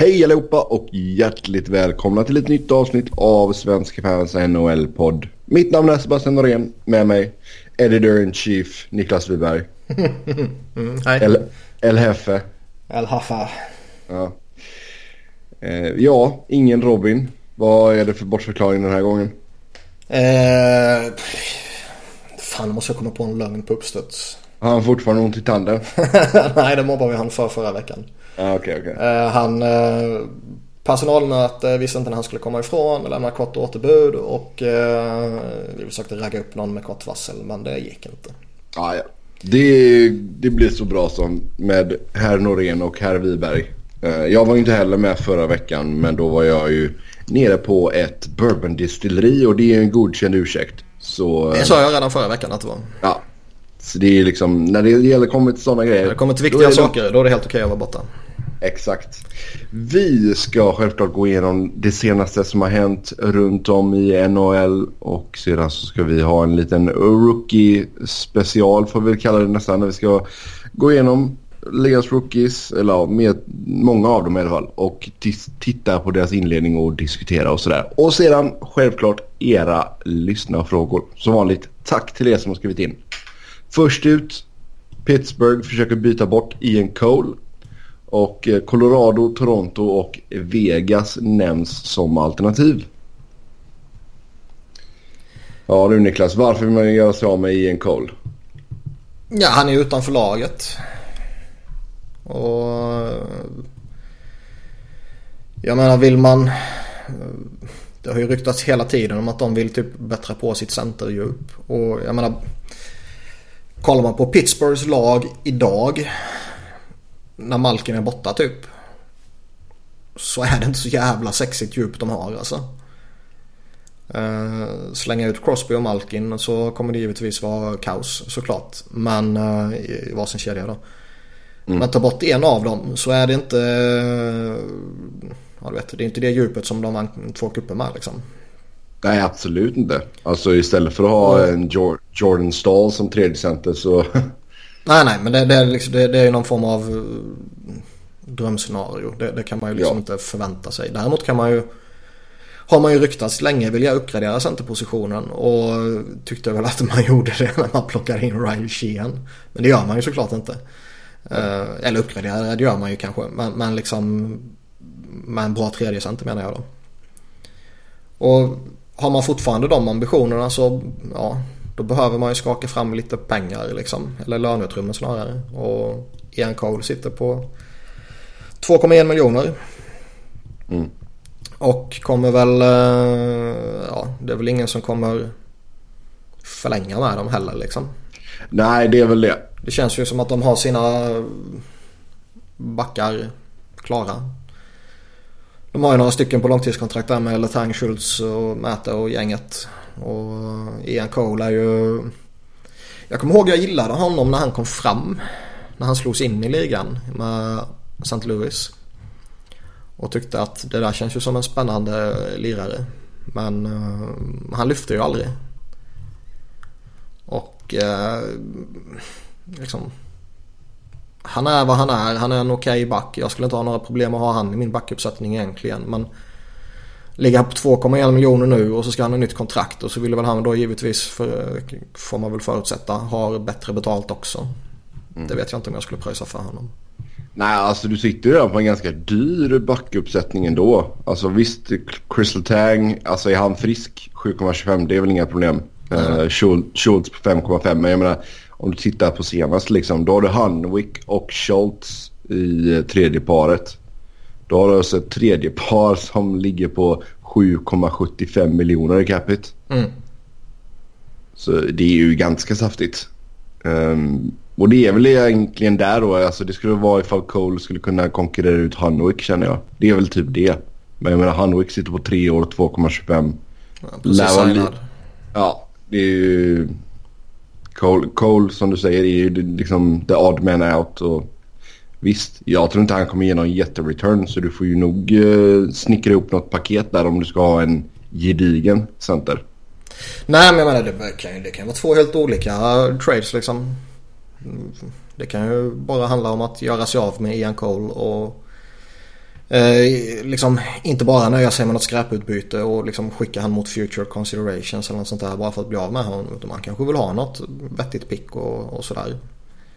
Hej allihopa och hjärtligt välkomna till ett nytt avsnitt av Svenska fans NHL-podd. Mitt namn är Sebastian Norén, med mig Editor in Chief Niklas Wiberg. Mm, hej. El, El Hefe. El Haffa. Ja. Eh, ja, ingen Robin. Vad är det för bortförklaring den här gången? Eh, fan, måste jag komma på en lögn på uppstuds. Har han fortfarande ont i tanden? Nej, det mobbade vi han för förra veckan. Ja, okej, okej. Eh, han... Eh, personalmöte visste inte när han skulle komma ifrån, lämna kort återbud och eh, vi försökte ragga upp någon med kort varsel men det gick inte. Ah, ja. det, det blir så bra som med herr Norén och herr Wiberg. Jag var inte heller med förra veckan men då var jag ju nere på ett bourbondistilleri och det är en godkänd ursäkt. Så, Det sa jag redan förra veckan att det var. ja. Så det är liksom, när det gäller kommer till sådana grejer. När det kommer till då viktiga det- saker då är det helt okej att vara borta. Exakt. Vi ska självklart gå igenom det senaste som har hänt runt om i NHL och sedan så ska vi ha en liten rookie special får vi väl kalla det nästan när vi ska gå igenom ligans rookies, eller ja, med många av dem i alla fall och titta på deras inledning och diskutera och sådär. Och sedan självklart era lyssnarfrågor. Som vanligt, tack till er som har skrivit in. Först ut, Pittsburgh försöker byta bort Ian Cole. Och eh, Colorado, Toronto och Vegas nämns som alternativ. Ja du Niklas, varför vill man göra sig av med Ian Cole? Ja, han är ju utanför laget. Och... Jag menar, vill man... Det har ju ryktats hela tiden om att de vill typ bättra på sitt centerdjup. Och jag menar... Kollar man på Pittsburghs lag idag. När Malkin är borta typ. Så är det inte så jävla sexigt djup de har alltså. Uh, slänga ut Crosby och Malkin så kommer det givetvis vara kaos såklart. Men uh, i varsin kedja då. Men ta bort en av dem så är det inte... Uh, ja, du vet, det är inte det djupet som de vann två cuper med liksom. Nej absolut inte. Alltså istället för att ha en Jor- Jordan Stahl som tredje center så... Nej, nej, men det, det, är, liksom, det, det är ju någon form av uh, drömscenario. Det, det kan man ju liksom Ja. inte förvänta sig. Däremot kan man ju... Har man ju ryktats länge vilja uppgradera centerpositionen och tyckte väl att man gjorde det när man plockade in Riley Sheehan. Men det gör man ju såklart inte. Eh, eller uppgradera det gör man ju kanske. Men, men liksom med en bra tredje center menar jag då. Och har man fortfarande de ambitionerna så ja, då behöver man ju skaka fram lite pengar liksom. Eller löneutrymme snarare. Och Ian Cole sitter på 2,1 miljoner. Mm. Och kommer väl, eh, ja det är väl ingen som kommer förlänga med dem heller liksom. Nej det är väl det. Det känns ju som att de har sina backar klara. De har ju några stycken på långtidskontrakt där med Letang, Schultz och Mäte och gänget. Och Ian Cole är ju... Jag kommer ihåg jag gillade honom när han kom fram. När han slogs in i ligan med St. Louis. Och tyckte att det där känns ju som en spännande lirare. Men uh, han lyfte ju aldrig. Och uh, liksom... Han är vad han är. Han är en okej back. Jag skulle inte ha några problem att ha han i min backuppsättning egentligen. Men ligger han på 2,1 miljoner nu och så ska han ha nytt kontrakt. Och så vill väl han då givetvis, för, får man väl förutsätta, ha bättre betalt också. Det vet jag inte om jag skulle pröjsa för honom. Nej alltså du sitter ju redan på en ganska dyr backuppsättning ändå. Alltså visst Crystal Tang, alltså är han frisk 7,25 det är väl inga problem. Mm. Uh, Schultz på 5,5 men jag menar om du tittar på senast liksom då har du Hanwick och Schultz i eh, tredje paret. Då har du alltså ett tredje par som ligger på 7,75 miljoner i capita. Mm. Så det är ju ganska saftigt. Ehm, och det är väl egentligen där då. Alltså det skulle vara ifall Cole skulle kunna konkurrera ut Hanwick känner jag. Det är väl typ det. Men jag menar Hanwick sitter på tre år 2,25. Ja, precis. Ja, det är ju... Cole, Cole som du säger är ju liksom the odd man out. Och visst, jag tror inte han kommer ge någon jättereturn. Så du får ju nog eh, snickra ihop något paket där om du ska ha en gedigen center. Nej men jag menar det kan ju det kan vara två helt olika trades liksom. Det kan ju bara handla om att göra sig av med Ian Cole och Eh, liksom inte bara nöja sig med något skräputbyte och liksom skicka han mot future considerations eller något sånt där bara för att bli av med honom. Utan man kanske vill ha något vettigt pick och, och sådär.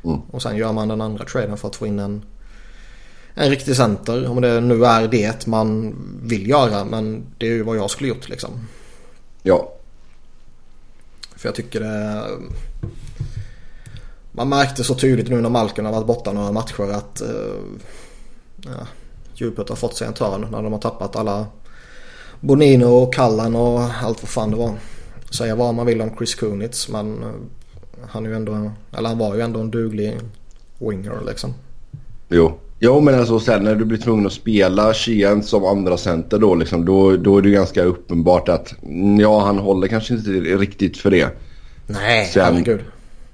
Mm. Och sen gör man den andra traden för att få in en, en riktig center. Om det nu är det man vill göra. Men det är ju vad jag skulle gjort liksom. Ja. För jag tycker det... Man märkte så tydligt nu när Malcolm har varit borta några matcher att... Uh, ja, djupet har fått sig en törn när de har tappat alla Bonino och Kallan och allt vad fan det var. Säga vad man vill om Chris Kunitz men eh, han är ju ändå, eller han var ju ändå en duglig winger liksom. Jo. Jo men alltså sen när du blir tvungen att spela Sheehan som andra center då liksom då, då är det ganska uppenbart att ja han håller kanske inte riktigt för det. Nej, sen, herregud.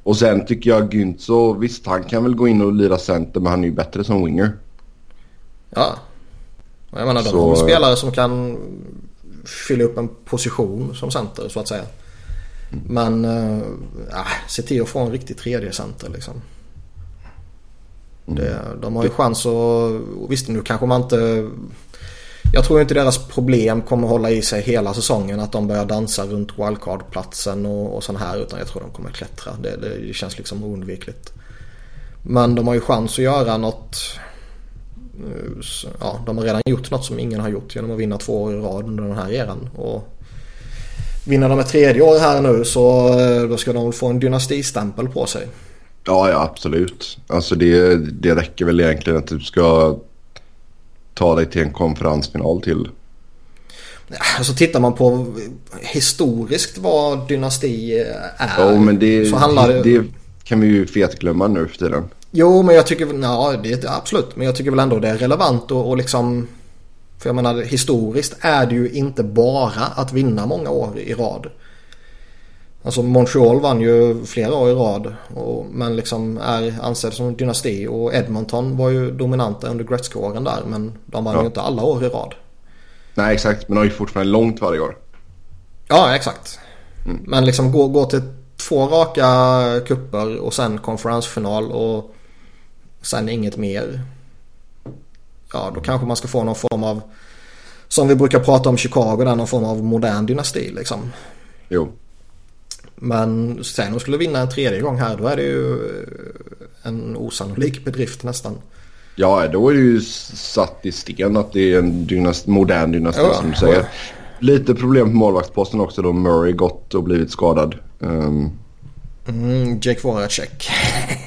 Och sen tycker jag Günther, visst han kan väl gå in och lira center men han är ju bättre som winger. Ja. Jag menar, de så... spelare som kan fylla upp en position som center så att säga. Mm. Men äh, se till att få en riktig tredje center liksom. Mm. Det, de har ju chans att... Visst nu kanske man inte... Jag tror inte deras problem kommer hålla i sig hela säsongen. Att de börjar dansa runt wildcard-platsen och, och sådana här. Utan jag tror de kommer klättra. Det, det känns liksom oundvikligt. Men de har ju chans att göra något ja, de har redan gjort något som ingen har gjort genom att vinna två år i rad under den här eran. Och vinner de ett tredje år här nu så eh, då ska de få en dynastistämpel på sig. Ja, ja absolut. Alltså det, det räcker väl egentligen att du ska ta dig till en konferensfinal till. Alltså tittar man på historiskt vad dynasti är. Ja, men det, så handlar det... det kan vi ju fetglömma nu för tiden. Jo, men jag tycker, ja, det är absolut. Men jag tycker väl ändå det är relevant och, och liksom... För jag menar historiskt är det ju inte bara att vinna många år i rad. Alltså Montreal vann ju flera år i rad. Och, men liksom är ansedd som dynasti. Och Edmonton var ju dominanta under Gretzky-åren där. Men de vann ja. ju inte alla år i rad. Nej exakt, men de har ju fortfarande långt varje år. Ja exakt. Mm. Men liksom gå, gå till två raka kupper och sen konferensfinal och sen inget mer. Ja, då kanske man ska få någon form av, som vi brukar prata om Chicago, där någon form av modern dynasti liksom. Jo. Men sen om skulle vinna en tredje gång här, då är det ju en osannolik bedrift nästan. Ja, då är det ju satt i sten att det är en dynast, modern dynasti ja, som du säger. Lite problem på målvaktsposten också då Murray gått och blivit skadad. Um... Mm, Jake Voracek.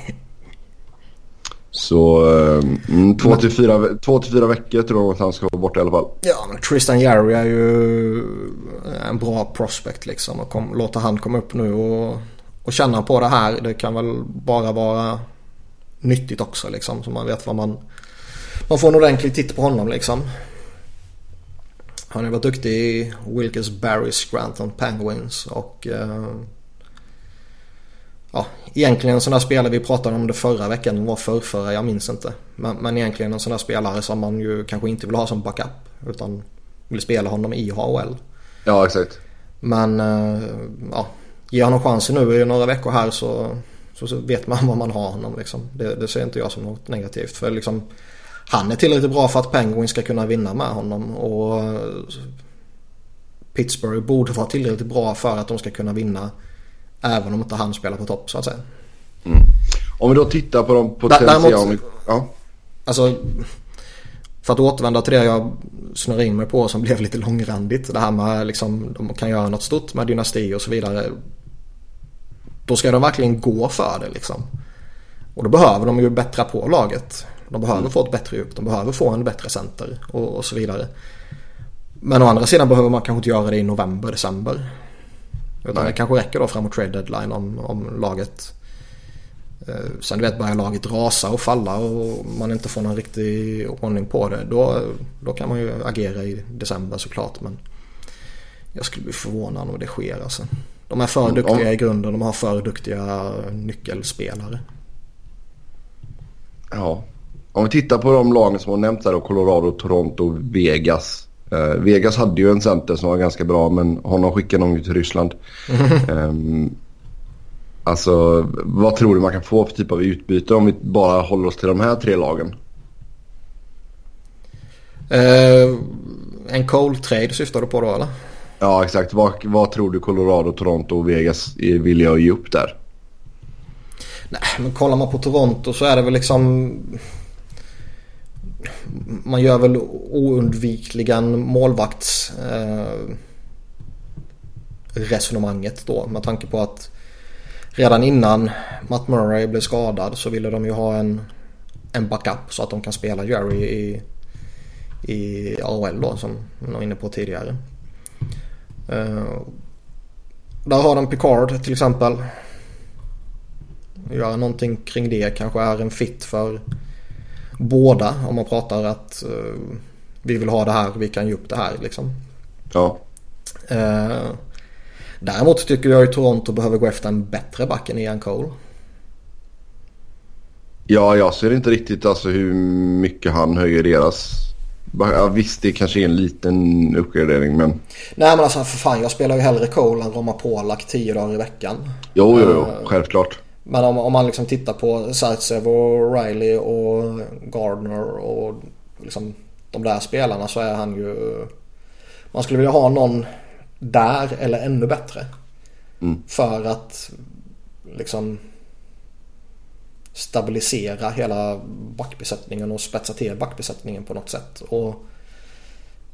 Så eh, mm, två, till fyra, två till fyra veckor tror jag att han ska vara borta i alla fall. Ja, men Tristan Jarry är ju en bra prospect liksom. Och kom, låta han komma upp nu och, och känna på det här. Det kan väl bara vara nyttigt också liksom. Så man vet vad man... Man får en ordentlig titt på honom liksom. Han har varit duktig i Wilkes Barry Scranton Penguins och... Eh, ja, egentligen en sån där spelare, vi pratade om det förra veckan, den var förrförra, jag minns inte. Men, men egentligen en sån där spelare som man ju kanske inte vill ha som backup. Utan vill spela honom i HL. Ja, exakt. Men uh, ja, ge honom chansen nu i några veckor här så, så, så vet man vad man har honom liksom. Det, det ser inte jag som något negativt. För liksom, han är tillräckligt bra för att Penguin ska kunna vinna med honom. Och Pittsburgh borde vara tillräckligt bra för att de ska kunna vinna Även om inte han spelar på topp så att säga. Mm. Om vi då tittar på de potentiella... Ja. Alltså, för att återvända till det jag snurrade in mig på som blev lite långrandigt. Det här med liksom, de kan göra något stort med dynasti och så vidare. Då ska de verkligen gå för det liksom. Och då behöver de ju bättra på laget. De behöver mm. få ett bättre djup. De behöver få en bättre center och, och så vidare. Men å andra sidan behöver man kanske inte göra det i november, december. Utan Nej. det kanske räcker då framåt trade deadline om, om laget eh, Sen du vet börjar laget rasa och falla och man inte får någon riktig ordning på det. Då, då kan man ju agera i december såklart. Men jag skulle bli förvånad om det sker alltså. De är för duktiga i grunden. De har för duktiga nyckelspelare. Ja. Om vi tittar på de lagen som har nämnts här då. Colorado, Toronto, Vegas. Uh, Vegas hade ju en center som var ganska bra men honom skickade de ju till Ryssland. um, alltså vad tror du man kan få för typ av utbyte om vi bara håller oss till de här tre lagen? Eh, en Cole-trade syftar du på då eller? Ja exakt. Vad, vad tror du Colorado, Toronto och Vegas är villiga att ge upp där? Nej men kollar man på Toronto så är det väl liksom man gör väl oundvikligen målvakts eh, resonemanget då med tanke på att redan innan Matt Murray blev skadad så ville de ju ha en, en backup så att de kan spela Jerry i, i AHL då som de var inne på tidigare. Eh, där har de Picard till exempel. Göra någonting kring det kanske är en fit för båda om man pratar att uh, vi vill ha det här, vi kan ge upp det här liksom. Ja. Uh, däremot tycker jag att Toronto behöver gå efter en bättre back än Ian Cole. Ja, jag ser inte riktigt alltså hur mycket han höjer deras... Ja, visst, det kanske är en liten uppgradering men... Nej men alltså för fan, jag spelar ju hellre Cole än Roma Polak tio dagar i veckan. Jo, jo, jo, självklart. Men om, om man liksom tittar på Zaitsev och Riley och Gardner och liksom de där spelarna så är han ju... Man skulle vilja ha någon där eller ännu bättre. Mm. För att liksom stabilisera hela backbesättningen och spetsa till backbesättningen på något sätt. Och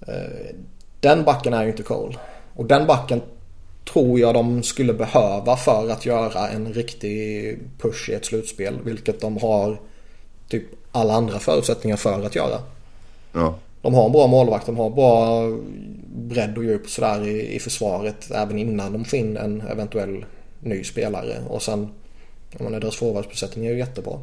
eh, Den backen är ju inte Cole. Och den backen tror jag de skulle behöva för att göra en riktig push i ett slutspel. Vilket de har typ alla andra förutsättningar för att göra. Ja. De har en bra målvakt, de har bra bredd och djup sådär i, i försvaret även innan de får in en eventuell ny spelare. Och sen, jag menar deras forwardsbesättning är ju jättebra.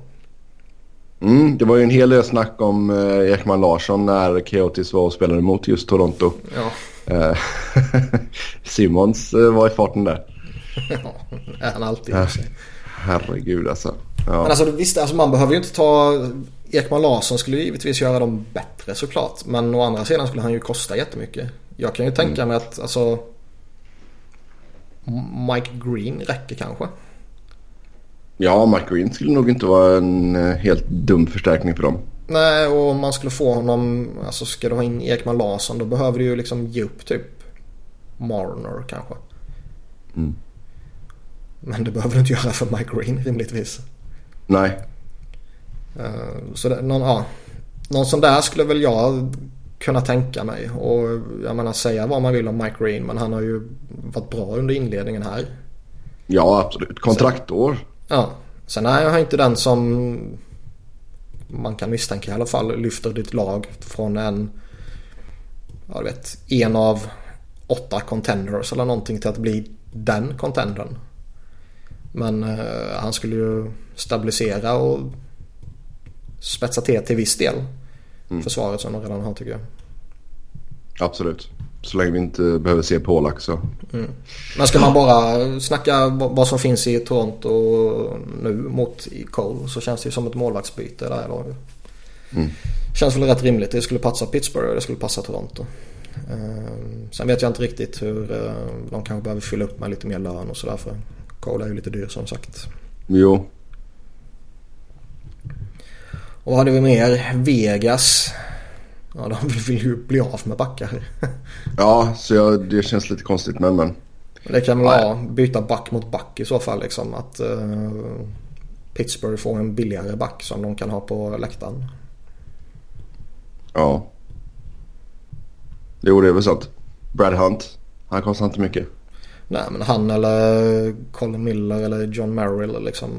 Mm, det var ju en hel del snack om eh, Ekman Larsson när Keotis var och spelade mot just Toronto. Ja. Eh, Simons eh, var i farten där. ja, är han alltid. Ja. Herregud alltså. Ja. Men alltså visst, alltså man behöver ju inte ta... Ekman Larsson skulle givetvis göra dem bättre såklart. Men å andra sidan skulle han ju kosta jättemycket. Jag kan ju tänka mig att alltså... Mike Green räcker kanske. ja, Mike Green skulle nog inte vara en eh, helt dum förstärkning för dem. Nej, och om man skulle få honom... Alltså ska du ha in Ekman Larsson då behöver du ju liksom ge upp typ Marner kanske. Mm. Men det behöver du inte göra för Mike Green rimligtvis. Nej, Eh, Så det, någon, ja, någon sån där skulle väl jag kunna tänka mig. Och jag menar säga vad man vill om Mike Green men han har ju varit bra under inledningen här. ja absolut. Kontraktår. Ja, sen är jag inte den som man kan misstänka i alla fall lyfter ditt lag från en, ja du vet, en av åtta contenders eller någonting till att bli den contendern. Men eh, han skulle ju stabilisera och spetsa till till viss del. Försvaret som de redan har tycker jag. Absolut. Så länge vi inte behöver se Polak så. Men ska man bara snacka vad som finns i Toronto nu mot i Cole så känns det ju som ett målvaktsbyte där då. Mm. Känns väl rätt rimligt. Det skulle passa Pittsburgh och det skulle passa Toronto. Ehm, sen vet jag inte riktigt hur eh, de kanske behöver fylla upp med lite mer lön och sådär för Cole är ju lite dyr som sagt. Jo. Och vad hade vi mer? Vegas. Ja, de vill ju bli av med backar. Ja, så jag, det känns lite konstigt men men. Det kan väl vara byta back mot back i så fall liksom. Att eh, Pittsburgh får en billigare back som de kan ha på läktaren. Ja. Jo, det är väl sant. Brad Hunt. Han kostar inte mycket. Nej men han eller Colin Miller eller John Merrill liksom.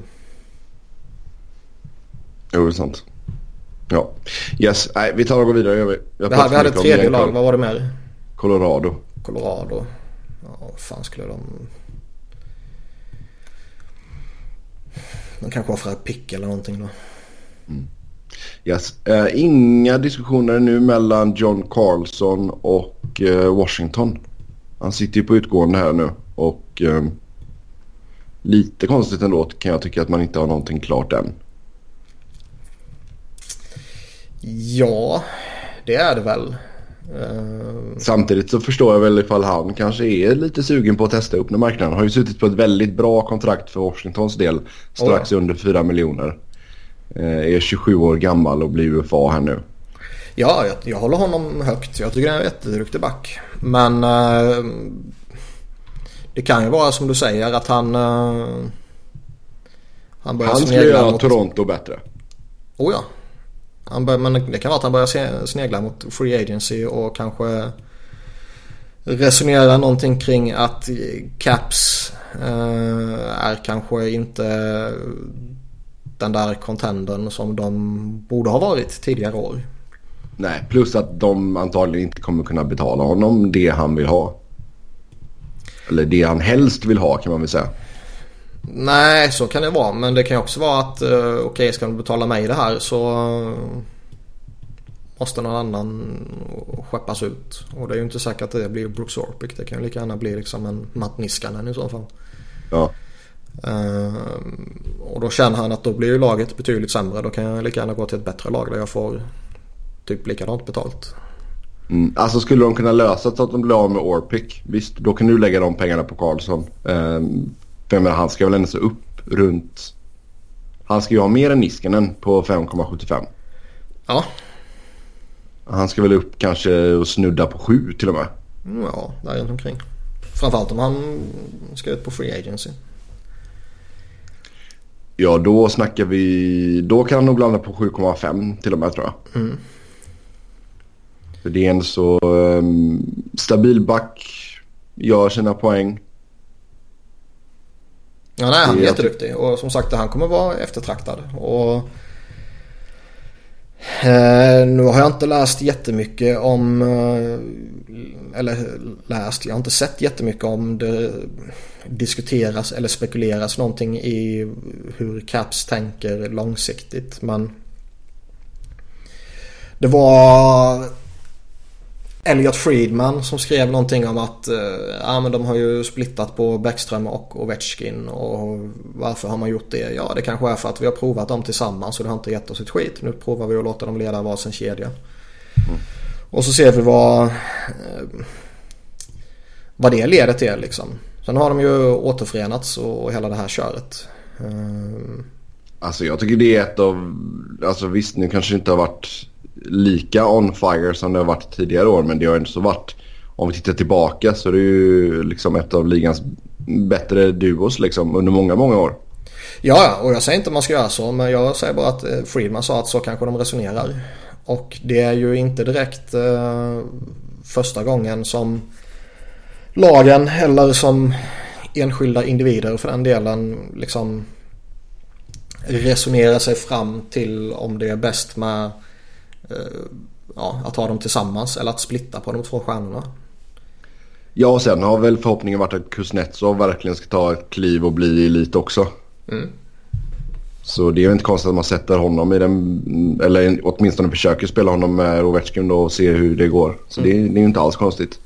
Jo, det är sant. Ja. Yes, nej, vi tar och går vidare. Jag Vi hade, vi hade ett tredje lag. Vad var det mer? Colorado. Colorado. Ja, vad fan skulle de... De kanske offrar pick eller någonting då. Yes. Eh, inga diskussioner nu mellan John Carlson och eh, Washington. Han sitter ju på utgående här nu och eh, lite konstigt ändå kan jag tycka att man inte har någonting klart än. Ja, det är det väl. Eh, Samtidigt så förstår jag väl ifall han kanske är lite sugen på att testa upp när marknaden. Han har ju suttit på ett väldigt bra kontrakt för Washingtons del. Strax under 4 miljoner. Eh, är 27 år gammal och blir UFA här nu. Ja, jag, jag håller honom högt. Jag tycker han är en jätteduktig back. Men eh, det kan ju vara som du säger att han... Eh, han börjar han skulle göra mot... Toronto bättre. Oh ja. Han bör, men det kan vara att han börjar snegla mot Free Agency och kanske resonera någonting kring att Caps eh, är kanske inte den där contendern som de borde ha varit tidigare år. Nej, plus att de antagligen inte kommer kunna betala honom det han vill ha. Eller det han helst vill ha kan man väl säga. Nej, så kan det vara. Men det kan ju också vara att uh, okej, okay, ska de betala mig det här så uh, måste någon annan skeppas ut. Och det är ju inte säkert att det blir Brooks Orpik. Det kan ju lika gärna bli liksom en Matt Niskanen i så fall. Ja. Uh, och då känner han att då blir ju laget betydligt sämre. Då kan jag lika gärna gå till ett bättre lag där jag får typ likadant betalt. Mm. Alltså skulle de kunna lösa så att de blir av med Orpik. Visst, då kan du lägga de pengarna på Karlsson. Um, för jag menar, han ska väl ändå upp runt... Han ska ju ha mer än Niskanen på 5,75. Ja. Han ska väl upp kanske och snudda på 7 till och med. Mm, ja, där runt omkring. Framförallt om han ska ut på Free Agency. Ja, då snackar vi... Då kan han nog landa på 7,5 till och med tror jag. Mm. För det är en så um, stabil back. Gör sina poäng. Ja, nej, han är jätteduktig. Och som sagt, han kommer vara eftertraktad. Och... Eh, nu har jag inte läst jättemycket om, eh, eller läst, jag har inte sett jättemycket om det diskuteras eller spekuleras någonting i hur Caps tänker långsiktigt. Men det var Elliot Friedman som skrev någonting om att eh, ja, men de har ju splittat på Bäckström och Ovechkin och varför har man gjort det? Ja det kanske är för att vi har provat dem tillsammans och det har inte gett oss ett skit. Nu provar vi att låta dem leda varsin kedja. Mm. Och så ser vi vad, eh, vad det leder till liksom. Sen har de ju återförenats och, och hela det här köret. Eh. Alltså jag tycker det är ett av, alltså visst nu kanske det inte har varit lika on fire som det har varit tidigare år. Men det har inte så varit, om vi tittar tillbaka så är det ju liksom ett av ligans bättre duos liksom under många, många år. Ja, och jag säger inte att man ska göra så. Men jag säger bara att eh, Friedman sa att så kanske de resonerar. Och det är ju inte direkt eh, första gången som lagen eller som enskilda individer för den delen liksom resonerar sig fram till om det är bäst med ja, att ha dem tillsammans eller att splitta på de två stjärnorna. Ja, och sen har väl förhoppningen varit att Kuznetsov verkligen ska ta ett kliv och bli elit också. Mm. Så det är inte konstigt att man sätter honom i den, eller åtminstone försöker spela honom med Ovechkin då och se hur det går. Så mm. det, det är ju inte alls konstigt.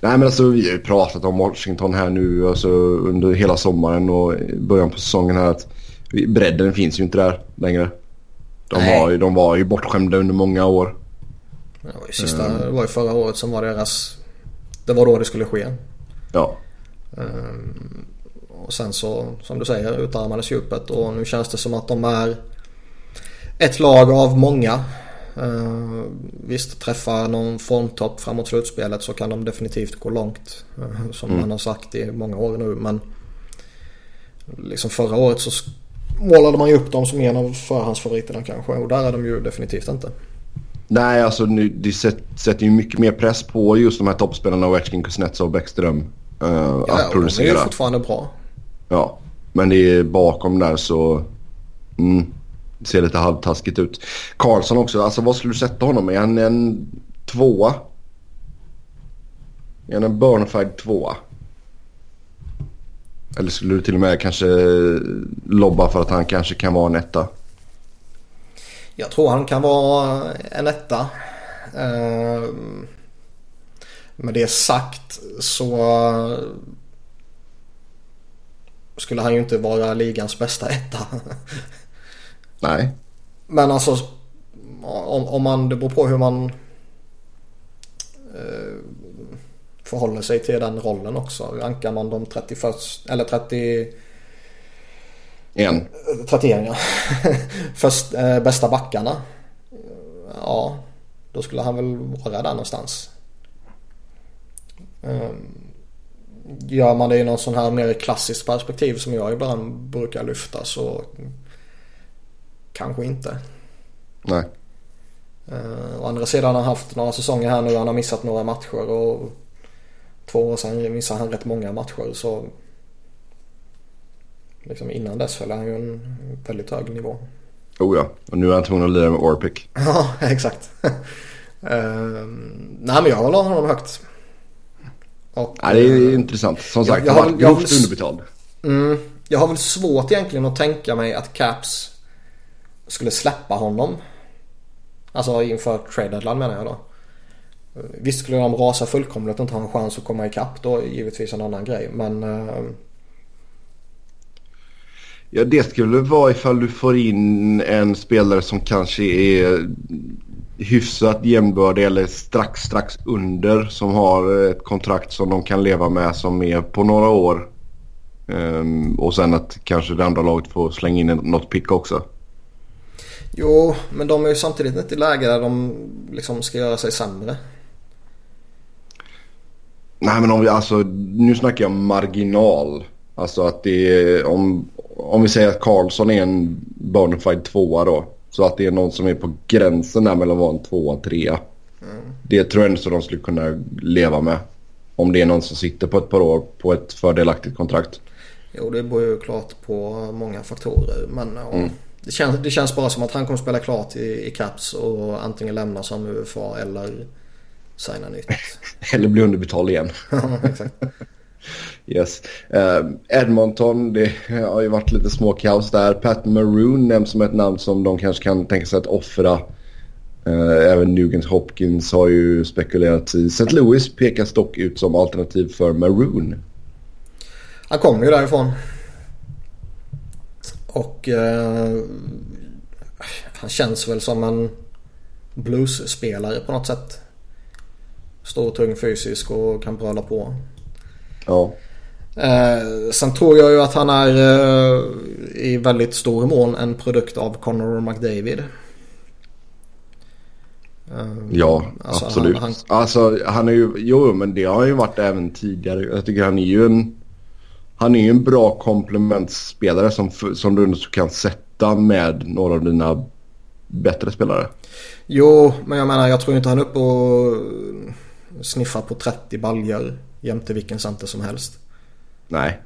Nej men alltså vi har ju pratat om Washington här nu alltså, under hela sommaren och början på säsongen här att bredden finns ju inte där längre. De, var ju, de var ju bortskämda under många år. Det var ju sista, mm. det var ju förra året som var deras... Det var då det skulle ske. Ja. Um, och sen så, som du säger, utarmades djupet och nu känns det som att de är ett lag av många. Uh, visst, träffa någon formtopp framåt slutspelet så kan de definitivt gå långt. Uh, som mm. man har sagt i många år nu men liksom förra året så målade man ju upp dem som en av förhandsfavoriterna kanske och där är de ju definitivt inte. Nej, alltså nu, det sätter ju mycket mer press på just de här toppspelarna Ovechkin, Kuznetsov och Bäckström. Uh, ja, att producera. de är ju fortfarande bra. Ja, men det är bakom där så mm, det ser lite halvtaskigt ut. Karlsson också, alltså vad skulle du sätta honom? Är han en tvåa? Är han en Burnfide tvåa? Eller skulle du till och med kanske lobba för att han kanske kan vara en etta? Jag tror han kan vara en etta. Eh, med det sagt så skulle han ju inte vara ligans bästa etta. Nej. Men alltså om, om man, det beror på hur man eh, förhåller sig till den rollen också. Rankar man de 31 eller 30 En. 31 ja. Först, eh, bästa backarna. Ja, Då skulle han väl vara där någonstans. Um, gör man det i någon sån här mer klassiskt perspektiv som jag ibland brukar lyfta så kanske inte. Nej. Uh, å andra sidan har han haft några säsonger här nu. Han har missat några matcher och två år sedan missade han rätt många matcher. Så liksom innan dess höll han ju en väldigt hög nivå. Oh ja, och nu är han tvungen att lira med Orpik. ja, exakt. uh, nej men jag håller honom högt. Och, ja, det är uh, intressant. Som sagt, jag, jag har grovt underbetald. Mm, jag har väl svårt egentligen att tänka mig att Caps skulle släppa honom. Alltså inför trade deadline menar jag då. Visst skulle de rasa fullkomligt och inte ha en chans att komma ikapp då givetvis en annan grej. Men... Uh... Ja det skulle vara ifall du får in en spelare som kanske är hyfsat jämnbördig eller strax strax under. Som har ett kontrakt som de kan leva med som är på några år. Um, och sen att kanske det andra laget får slänga in något pick också. Jo, men de är ju samtidigt inte i läge där de liksom ska göra sig sämre. Nej men om vi alltså, nu snackar jag marginal. Alltså att det är, om, om vi säger att Karlsson är en bonafide tvåa då. Så att det är någon som är på gränsen där mellan att vara en tvåa och trea. Mm. Det tror jag ändå de skulle kunna leva med. Om det är någon som sitter på ett par år på ett fördelaktigt kontrakt. Jo det beror ju klart på många faktorer. Men mm. det, känns, det känns bara som att han kommer spela klart i, i Caps och antingen lämna som UFA eller signa nytt. Eller bli underbetald igen. yes. Uh, Edmonton, det har ju varit lite småkaos där. Pat Maroon nämns som ett namn som de kanske kan tänka sig att offra. Uh, även Nugent Hopkins har ju spekulerat i. St. Louis pekas dock ut som alternativ för Maroon. Han kommer ju därifrån. Och uh, han känns väl som en bluesspelare på något sätt. Stor, tung, fysisk och kan bröla på. Ja. Eh, sen tror jag ju att han är eh, i väldigt stor mån en produkt av Connor McDavid. Eh, ja, alltså absolut. Han, han... Alltså han är ju, jo men det har han ju varit även tidigare. Jag tycker han är ju en, han är ju en bra komplementspelare som, som du kan sätta med några av dina bättre spelare. Jo, men jag menar jag tror inte han är uppe och sniffar på 30 baljor jämte vilken center som helst. Nej.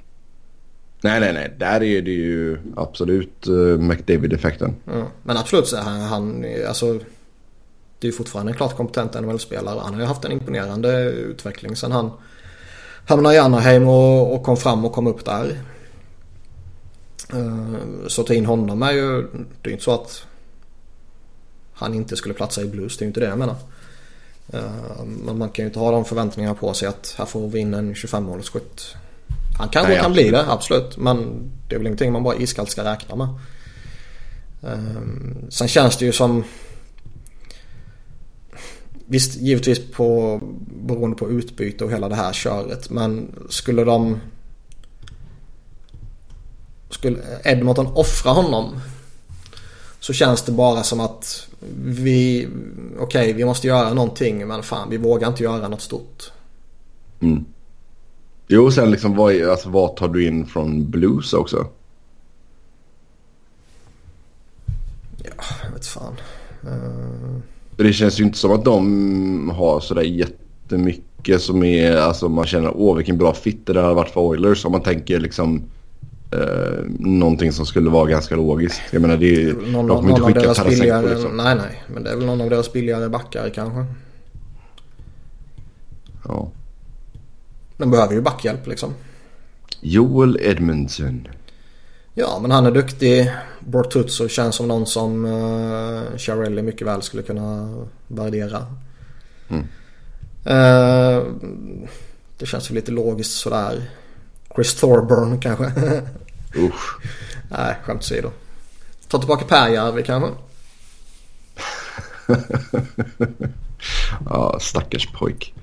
Nej, nej, nej. Där är det ju absolut uh, McDavid-effekten. Ja. Men absolut så han, han alltså, det är ju fortfarande en klart kompetent NHL-spelare. Han har ju haft en imponerande utveckling sen han hamnade i Anaheim och, och kom fram och kom upp där. Uh, så ta in honom är ju, det är ju inte så att han inte skulle platsa i Blues. Det är ju inte det jag menar. Eh, men man kan ju inte ha de förväntningarna på sig att här får vi in en 25-målsskytt. Han kanske Nej, kan bli det, absolut. Men det är väl ingenting man bara iskallt ska räkna med. Eh, sen känns det ju som... Visst, givetvis på, beroende på utbyte och hela det här köret. Men skulle de... Skulle Edmonton offra honom så känns det bara som att vi, okej okay, vi måste göra någonting men fan vi vågar inte göra något stort. Mm. Jo sen liksom vad, alltså, vad tar du in från blues också? Ja, jag vet fan. Uh... Det känns ju inte som att de har sådär jättemycket som är, alltså man känner åh vilken bra fit det har varit för Oilers. Om man tänker liksom eh, någonting som skulle vara ganska logiskt. Jag menar det är någon, de kommer inte skicka Tarasenko liksom. Nej nej, men det är väl någon av deras billigare backar kanske. Ja. De behöver ju backhjälp liksom. Joel Edmondson. Ja, men han är duktig. Bortuzzo känns som någon som uh, eh, Charelli mycket väl skulle kunna värdera. Mm. Uh, det känns ju lite logiskt sådär. Chris Thorburn kanske. Usch. Nej, skämt åsido. Ta tillbaka Pääjärvi kanske. ja, stackars pojk.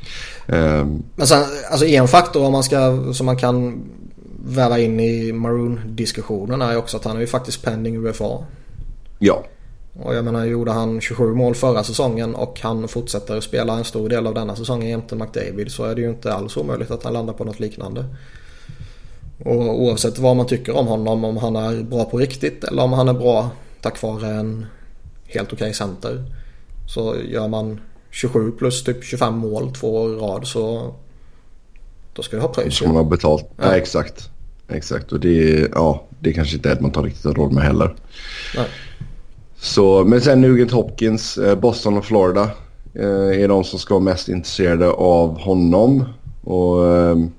Um... Men sen, alltså en faktor om man ska, som man kan väva in i Maroon-diskussionen är också att han är ju faktiskt pending UFA. Ja. Och jag menar gjorde han 27 mål förra säsongen och han fortsätter att spela en stor del av denna säsongen jämte McDavid så är det ju inte alls omöjligt att han landar på något liknande. Och oavsett vad man tycker om honom, om han är bra på riktigt eller om han är bra tack vare en helt okej okay center. Så gör man 27 plus typ 25 mål två år i rad så då ska du ha pröjs. Då ska man ha betalt. Ja. ja. exakt. Exakt och det, ja, det kanske inte Edmonton riktigt har råd med heller. Nej. Så, men sen Nugent Hopkins, eh, Boston och Florida eh, är de som ska vara mest intresserade av honom. Och, ehm,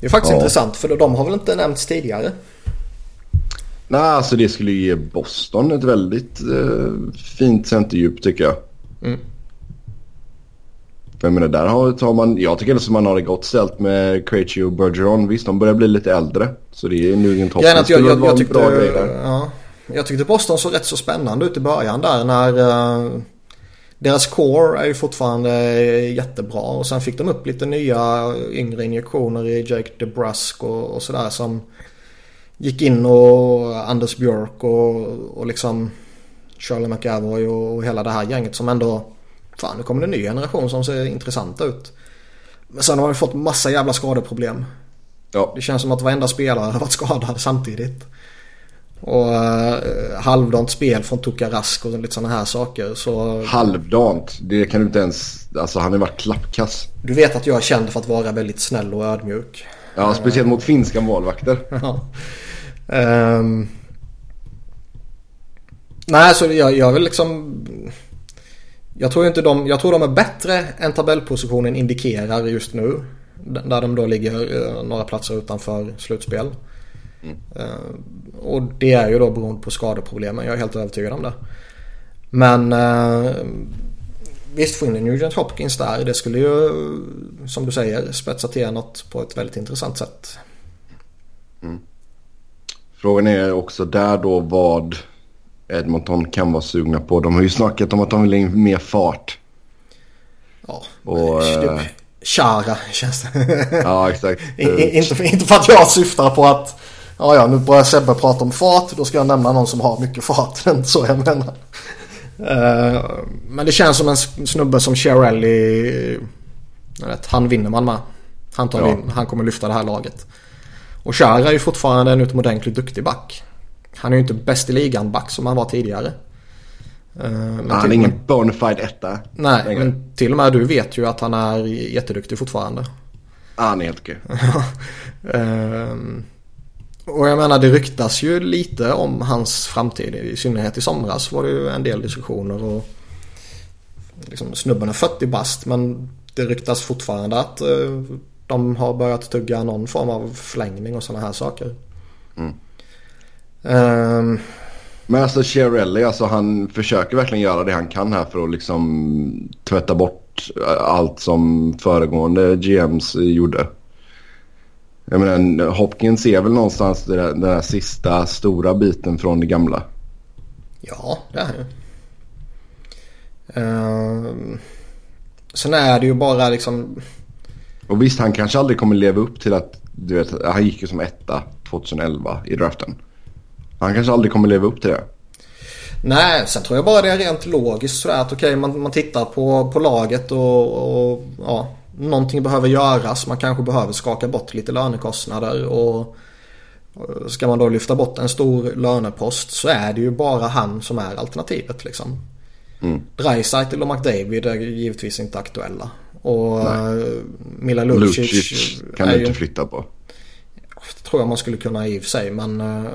det är faktiskt ja. intressant för de har väl inte nämnts tidigare? Nej, alltså det skulle ge Boston ett väldigt eh, fint centerdjup tycker jag. Mm. För jag menar, där har, tar man, jag tycker att man har det gott ställt med Krejci och Bergeron. Visst, de börjar bli lite äldre. Så det är nu ingen topp. Jag, jag, jag, jag, tyckte. Ja, jag tyckte Boston såg rätt så spännande ut i början där när uh, deras core är ju fortfarande jättebra. Och sen fick de upp lite nya yngre injektioner i Jake DeBrusk och, och sådär som gick in och Anders Björk och, och liksom Charlie McAvoy och, och hela det här gänget som ändå Fan nu kommer det en ny generation som ser intressanta ut. Men sen har vi fått massa jävla skadeproblem. Ja. Det känns som att varenda spelare har varit skadad samtidigt. Och uh, halvdant spel från Tuka Rask och lite sådana här saker. Så... Halvdant? Det kan du inte ens... Alltså han har varit klappkass. Du vet att jag är känd för att vara väldigt snäll och ödmjuk. Ja, speciellt mot finska målvakter. ja. Um... Nej, så jag, jag vill liksom... Jag tror inte de, jag tror de är bättre än tabellpositionen indikerar just nu. Där de då ligger eh, några platser utanför slutspel. Mm. Och det är ju då beroende på skadeproblemen. Jag är helt övertygad om det. Men uh, visst få in en Nugent Hopkins där. Det skulle ju som du säger spetsa till något på ett väldigt intressant sätt. Mm. Frågan är också där då vad Edmonton kan vara sugna på. De har ju snackat om att de vill ha in mer fart. Ja, och, äh... Chara känns det. Ja, exakt. inte, för, inte för att jag syftar på att ja, ja, nu börjar Sebbe prata om fart. Då ska jag nämna någon som har mycket fart. Det är inte så jag menar. Uh, men det känns som en snubbe som Chiarelli. Han vinner man med. Han, tar ja. in, han kommer lyfta det här laget. Och Chara är ju fortfarande en utomordentligt duktig back. Han är ju inte bäst i ligan back som han var tidigare. Eh, men han är ingen bonafide etta. Nej, längre. men till och med du vet ju att han är jätteduktig fortfarande. Ja, han är helt okej. Och jag menar det ryktas ju lite om hans framtid. I synnerhet i somras var det ju en del diskussioner. och liksom, Snubben är 40 bast men det ryktas fortfarande att uh, de har börjat tugga någon form av förlängning och sådana här saker. Mm. Um, men alltså Chiarelli, alltså han försöker verkligen göra det han kan här för att liksom tvätta bort allt som föregående GMs gjorde. Jag menar, Hopkins är väl någonstans den där, den där sista stora biten från det gamla. Ja, det är han uh, Sen är det ju bara liksom... Och visst, han kanske aldrig kommer leva upp till att, du vet, han gick ju som etta 2011 i draften. Han kanske aldrig kommer leva upp till det. Nej, sen tror jag bara det är rent logiskt sådär att okej okay, man, man tittar på, på laget och, och ja, någonting behöver göras. Man kanske behöver skaka bort lite lönekostnader och ska man då lyfta bort en stor lönepost så är det ju bara han som är alternativet liksom. Mm. Dreisaitl och McDavid är givetvis inte aktuella. Och Nej. Mila Lucic, Lucic kan du inte flytta på. Det tror jag man skulle kunna i och för sig men uh,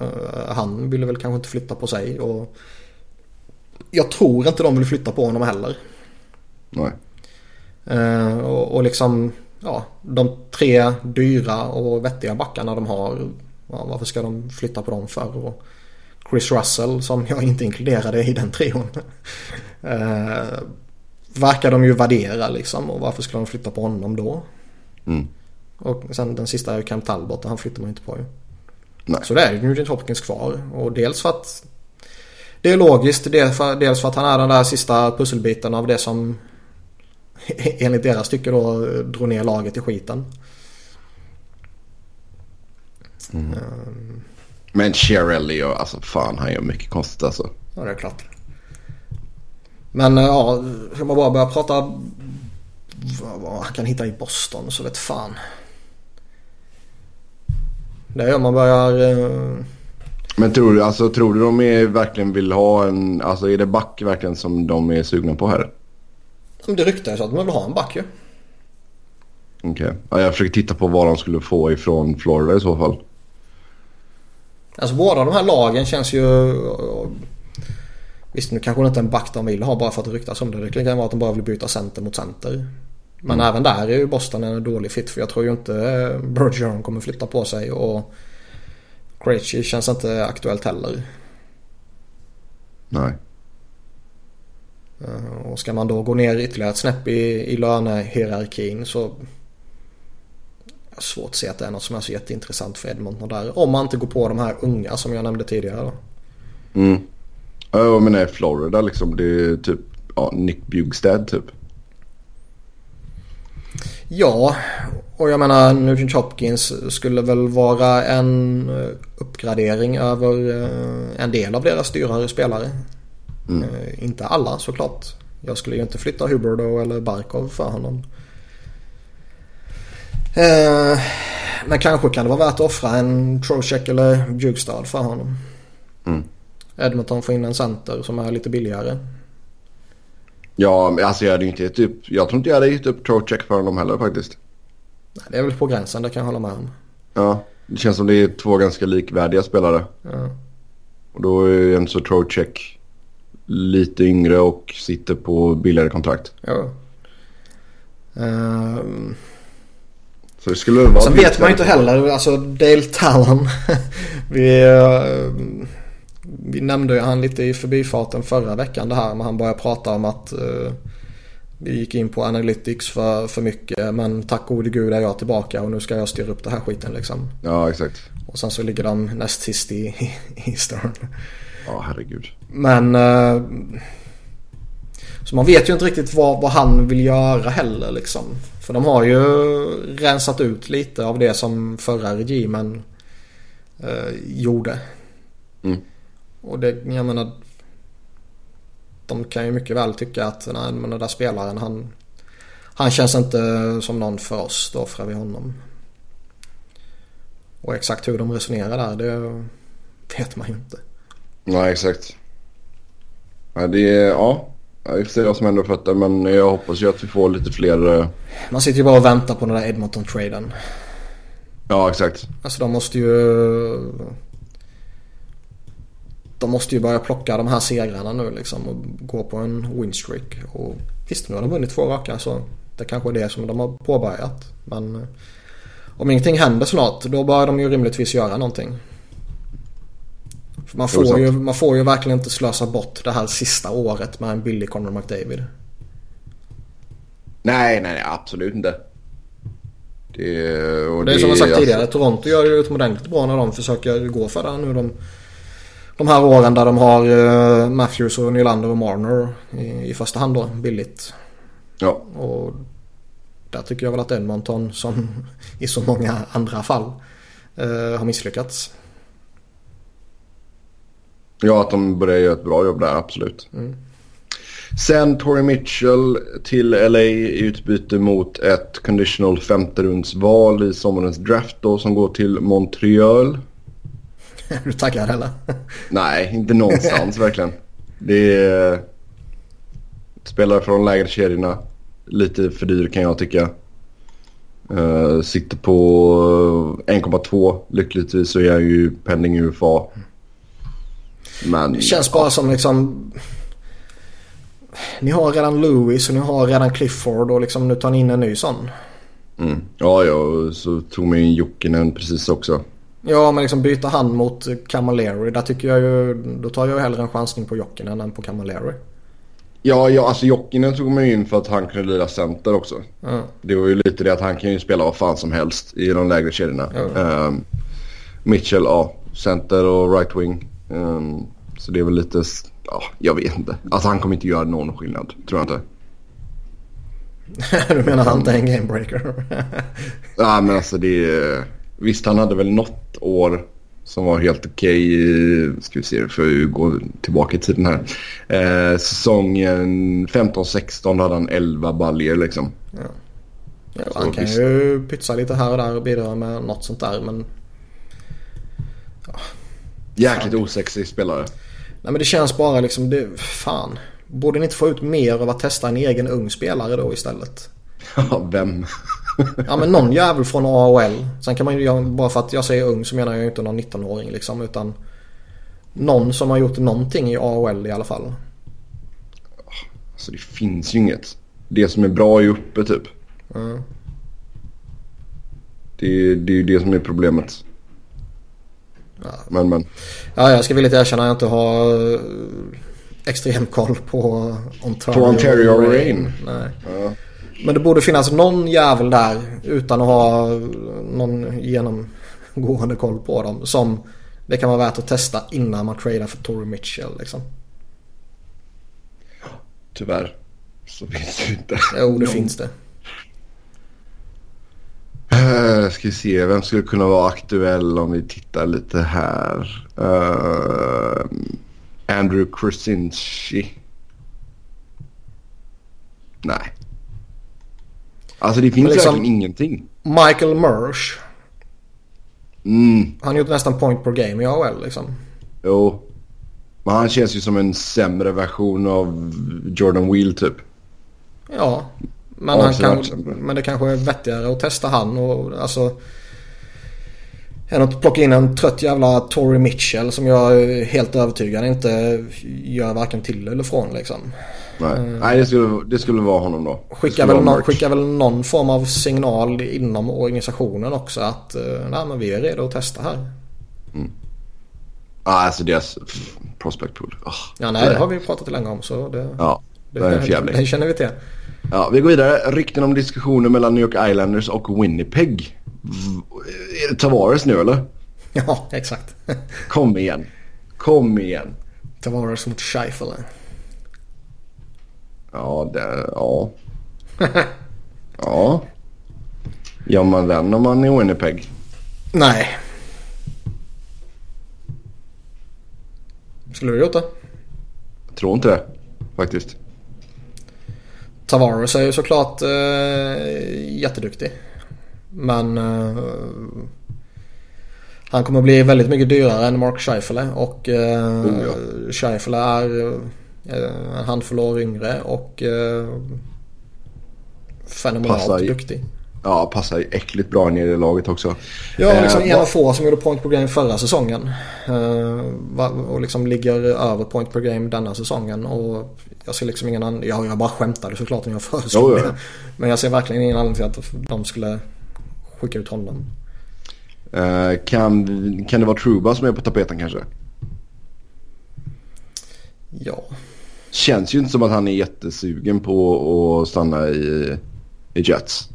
han ville väl kanske inte flytta på sig. Och jag tror inte de vill flytta på honom heller. Nej. Uh, och, och, liksom ja, de tre dyra och vettiga backarna de har. Ja, varför ska de flytta på dem för? Och Chris Russell som jag inte inkluderade i den trion. uh, verkar de ju värdera liksom och varför ska de flytta på honom då? Mm. Och sen den sista är Cam Talbot och han flyttar man inte på ju. Nej. Så det är ju Nugent Hopkins kvar. Och dels för att det är logiskt. Dels för, dels för att han är den där sista pusselbiten av det som enligt deras tycke då drog ner laget i skiten. Mm. Um, Men Chiarelli, alltså fan han gör mycket konstigt alltså. Ja det är klart. Men ja, ska man bara börja prata vad, han kan hitta i Boston så vet fan. Det gör man börjar... Eh... Men tror du, alltså, tror du de är, verkligen vill ha en... Alltså är det back verkligen som de är sugna på här? Det ryktas att de vill ha en back ju. Okej. Okay. Ja, jag försöker titta på vad de skulle få ifrån Florida i så fall. Alltså båda de här lagen känns ju... Visst nu kanske det inte är en back de vill ha bara för att det ryktas om det. Det kan vara att de bara vill byta center mot center. Men mm. även där är ju Boston en dålig fit för jag tror ju inte Bergeron kommer flytta på sig och Krejci känns inte aktuellt heller. Nej. Eh, och ska man då gå ner ytterligare ett snäpp i, i lönehierarkin så jag har svårt att se att det är något som är så jätteintressant för Edmonton där. Om man inte går på de här unga som jag nämnde tidigare. Då. Mm. Ja men nej, Florida liksom. Det är typ ja, Nick Bjugstad typ. Ja, och jag menar Nugent Hopkins skulle väl vara en eh, uppgradering över eh, en del av deras dyrare spelare. Mm. Eh, inte alla såklart. Jag skulle ju inte flytta Huberdo eller Barkov för honom. Men kanske kan det vara värt att offra en Trocheck eller Bjugstad för honom. Mm. Edmonton får in en center som är lite billigare. Ja, alltså jag hade inte gett upp. Jag tror inte jag hade gett upp Trocheck för honom heller faktiskt. Nej, det är väl på gränsen, det kan jag hålla med om. Ja, det känns som det är två ganska likvärdiga spelare. Ja. Och då är Enzo Trocheck lite yngre och sitter på billigare kontrakt. Ja. Um... Så det skulle vara Sen vet man ju inte heller, alltså Dale Talon. vi, uh, vi nämnde ju han lite i förbifarten förra veckan det här. Men han började prata om att uh, vi gick in på analytics för, för mycket. Men tack gode gud är jag tillbaka och nu ska jag styra upp det här skiten liksom. Ja, exakt. Och sen så ligger de näst sist i, i Eastern. Ja, herregud. Men... Uh, så man vet ju inte riktigt vad, vad han vill göra heller liksom. För de har ju rensat ut lite av det som förra regimen uh, gjorde. Mm. Och det, jag menar. De kan ju mycket väl tycka att nej, men den där spelaren han, han känns inte som någon för oss. Då offrar vi honom. Och exakt hur de resonerar där det vet man ju inte. Nej exakt. Ja, det är, ja. Jag får se vad som händer fötter men jag hoppas ju att vi får lite fler. Eh, man sitter ju bara och väntar på den där Edmonton-traden. Ja exakt. Alltså de måste ju de måste ju börja plocka de här segrarna nu liksom och gå på en winstreak. Och visst, nu har de vunnit två raka så det kanske är det som de har påbörjat. Men eh, om ingenting händer snart då bör de ju rimligtvis göra någonting. Man, får ju, man får ju verkligen inte slösa bort det här sista året med en billig Conor McDavid. Nej, nej, nej absolut inte. Det, och det är som jag sagt alltså... tidigare. Toronto gör ju utomordentligt bra när de försöker gå för det nu. De de här åren där de har uh, Matthews och Nylander och Marner i, i första hand då billigt. Ja. Och där tycker jag väl att Edmonton som i så många andra fall uh, har misslyckats. Ja, att de börjar göra ett bra jobb där, absolut. Mm. Sen Torrey Mitchell till LA i utbyte mot ett conditional femterumsval i sommarens draft då som går till Montreal. Är du taggad eller? Nej, inte någonstans verkligen. Det är spelare från lägre kedjorna. Lite för dyr kan jag tycka. Uh, sitter på 1,2. Lyckligtvis så är jag ju pending UFA. Men... Det känns bara som liksom... Ni har redan Lewis och ni har redan Clifford och liksom nu tar ni in en ny sån. Mm. Ja, ja, så tog man in Jokinen precis också. Ja, men liksom byta hand mot Camilleri. Där tycker jag ju, då tar jag hellre en chansning på Jokinen än på Camilleri. Ja, ja alltså Jokinen tog man ju in för att han kunde lira center också. Mm. Det var ju lite det att han kan ju spela vad fan som helst i de lägre kedjorna. Mm. Um, Mitchell, ja, center och right wing. Um, så det är väl lite, ja, jag vet inte. Alltså han kommer inte göra någon skillnad, tror jag inte. du menar han inte är en gamebreaker? Nej, men alltså det är... Visst, han hade väl något år Som var helt okej. Okay, ska vi se, för att gå tillbaka i tiden här. Eh, säsongen 15-16 hade han 11 baljer liksom. Ja. Ja, han kan visst. ju pytsa lite här och där och bidra med något sånt där men... Ja. Jäkligt osexig spelare. Nej men det känns bara liksom, det, fan. Borde ni inte få ut mer av att testa en egen ung spelare då istället? Ja, vem? ja men någon jävel från AHL. Sen kan man ju, bara för att jag säger ung så menar jag inte någon 19-åring liksom utan någon som har gjort någonting i AHL i alla fall. Alltså det finns ju inget. Det som är bra är uppe typ. Mm. Det, det är ju det som är problemet. Ja. Men men. Ja, jag ska villigt erkänna att jag inte har eh, extrem koll på Ontario, på Ontario Rain. Rain. Nej. Ja. Men det borde finnas någon jävel där utan att ha någon genomgående koll på dem. Som det kan vara värt att testa innan man tradar för Tory Mitchell liksom. Tyvärr så finns det inte. Jo, det finns det. Uh, ska vi se, vem skulle kunna vara aktuell om vi tittar lite här. Uh, Andrew Krasinski. Nej. Alltså det finns liksom, verkligen ingenting. Michael Mersch. Mm. Han gjort nästan point per game i AHL liksom. Jo. Men han känns ju som en sämre version av Jordan Wheel typ. Ja. Men, han kan, men det kanske är vettigare att testa han och alltså. Än att plocka in en trött jävla Tory Mitchell som jag är helt övertygad inte gör varken till eller från liksom. Nej, mm. Nej det, skulle, det skulle vara honom då. Skickar väl, någon, skickar väl någon form av signal inom organisationen också att uh, nej, men vi är redo att testa här. Mm. Ah, alltså deras prospect pool. Oh, ja, nej, det har vi pratat länge om så det, ja, det, det, är det, det känner vi till. Ja, vi går vidare. Rykten om diskussioner mellan New York Islanders och Winnipeg. Är det Tavares nu eller? Ja, exakt. Kom igen. Kom igen. Tavares mot Scheifele. Ja, det, ja. ja. Gör man den om man är Winnipeg? Nej. Skulle du gjort det? Jag tror inte det faktiskt. Tavares är ju såklart eh, jätteduktig. Men eh, han kommer bli väldigt mycket dyrare än Mark Scheifele och eh, oh, ja. Scheifele är eh, en handfull år yngre och eh, fenomenalt passar, duktig. Ja, passar äckligt bra ner i laget också. Ja, liksom eh, en av få som gjorde point per game förra säsongen. Eh, och liksom ligger över point per game denna säsongen. Och jag ser liksom ingen anledning. Ja, jag bara skämtade såklart när jag föreslog ja. det. Men jag ser verkligen ingen anledning till att de skulle skicka ut honom. Uh, kan, kan det vara Truba som är på tapeten kanske? Ja. Känns ju inte som att han är jättesugen på att stanna i, i Jets.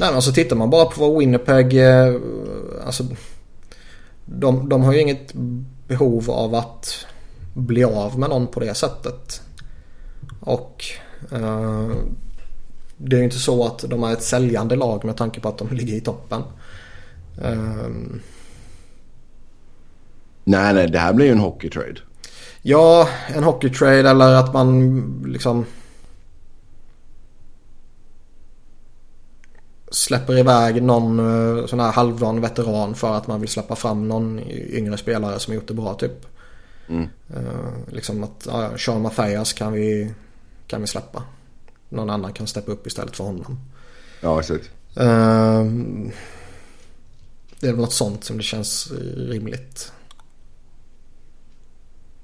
Nej men alltså tittar man bara på vad Winnipeg... Eh, alltså, de, de har ju inget behov av att bli av med någon på det sättet. Och uh, det är ju inte så att de är ett säljande lag med tanke på att de ligger i toppen. Um, nej, nej, det här blir ju en hockeytrade. Ja, en hockeytrade eller att man liksom släpper iväg någon eh, sån här halvdan veteran för att man vill släppa fram någon yngre spelare som gjort det bra typ. Mm. Uh, liksom att ja, Sean Mathias kan vi, kan vi släppa. Någon annan kan steppa upp istället för honom. Ja, exakt. Uh, det är väl något sånt som det känns rimligt.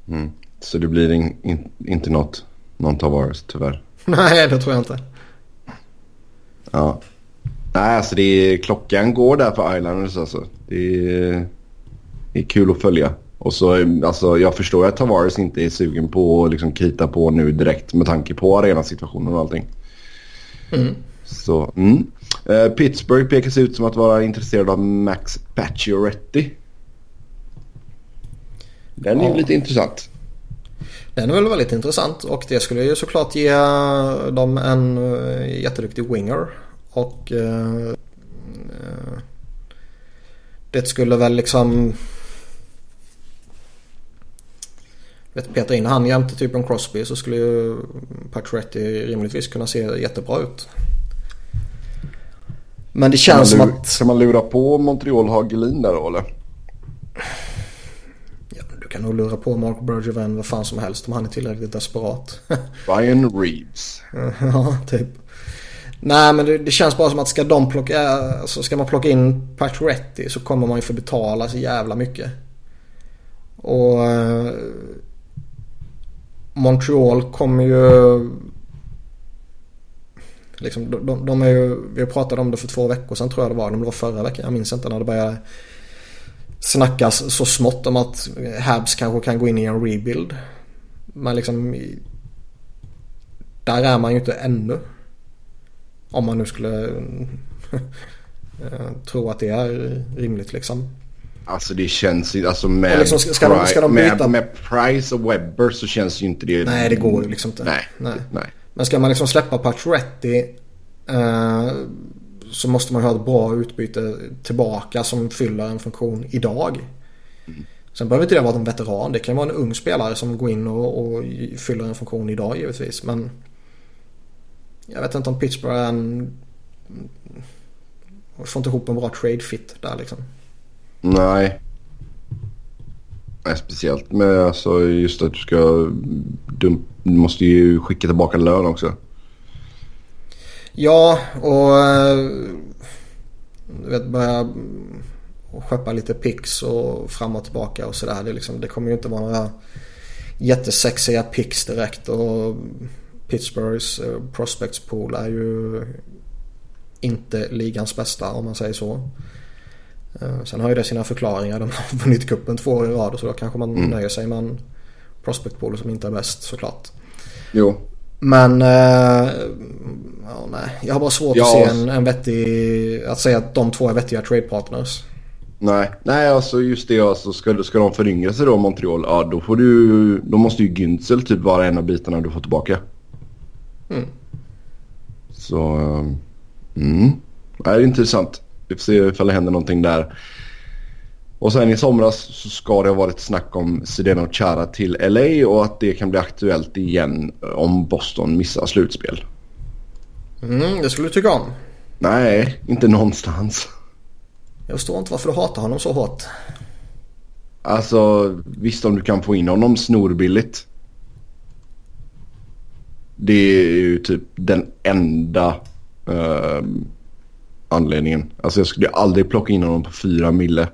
Mm. Så det blir in, in, inte något, någon Tavares tyvärr? Nej, det tror jag inte. Ja. Nej, alltså det är, klockan går där för Islanders alltså. Det är, det är kul att följa. Och så, alltså, jag förstår att Tavares inte är sugen på att liksom krita på nu direkt med tanke på arenasituationen och allting. Mm. Så, mm. Uh, Pittsburgh pekas ut som att vara intresserad av Max Pacioretty. Den är ja. lite intressant. Den är väl väldigt intressant och det skulle ju såklart ge dem en eh, jätteduktig winger. Och eh, eh, det skulle väl liksom vet, peta in han jämte typ en Crosby så skulle ju Pacioretty rimligtvis kunna se jättebra ut. Men det känns som att... Ska man lura på Montreal Hagelin där då eller? Ja, du kan nog lura på Mark Bergevin vad fan som helst om han är tillräckligt desperat. Ryan Reeves. ja, typ. Nej men det, det, känns bara som att ska de plocka, eh, alltså ska man plocka in Pacioretty så kommer man ju få betala så jävla mycket. Och eh, Montreal kommer ju Liksom, de, de, är ju, vi pratade om det för två veckor sedan tror jag det var. Det var förra veckan. Jag minns inte när det började snackas så smått om att Habs kanske kan gå in i en rebuild. Men liksom där är man ju inte ännu. Om man nu skulle eh, tro att det är rimligt liksom. Alltså det känns ju, alltså med, liksom, ska, de, ska de med, med, Price och Webber så känns ju inte det. Nej det går ju liksom inte. Nej. nej. nej. Men ska man liksom släppa Pacioretty eh, så måste man ha ett bra utbyte tillbaka som fyller en funktion idag. Mm. Sen behöver inte det vara en veteran. Det kan vara en ung spelare som går in och, och fyller en funktion idag givetvis. Men jag vet inte om Pittsburgh är en... Får inte ihop en bra trade fit där liksom. Nej. Nej, speciellt med alltså just att du ska... Du måste ju skicka tillbaka lön också. Ja, och... Eh, du vet, börja skeppa lite pix och fram och tillbaka och sådär. Det, liksom, det kommer ju inte vara några jättesexiga pix direkt. Och Pittsburghs eh, prospects pool är ju inte ligans bästa om man säger så. Eh, sen har ju det sina förklaringar. De har vunnit kuppen två år i rad så då kanske man mm. nöjer sig med en prospect pool som inte är bäst såklart. Jo. Men äh, ja, nej. jag har bara svårt ja. att se en, en vettig, att säga att de två är vettiga trade partners. Nej, nej alltså just det alltså ska, ska de föryngra sig då Montreal, ja då får du, då måste ju Günzel typ vara en av bitarna du får tillbaka. Mm. Så, mm. Det är intressant. Vi får se ifall det händer någonting där. Och sen i somras så ska det ha varit snack om Zdeno Chara till LA och att det kan bli aktuellt igen om Boston missar slutspel. Mm, det skulle du tycka om. Nej, inte någonstans. Jag förstår inte varför du hatar honom så hårt. Alltså visst om du kan få in honom snorbilligt. Det är ju typ den enda uh, anledningen. Alltså jag skulle aldrig plocka in honom på fyra mille.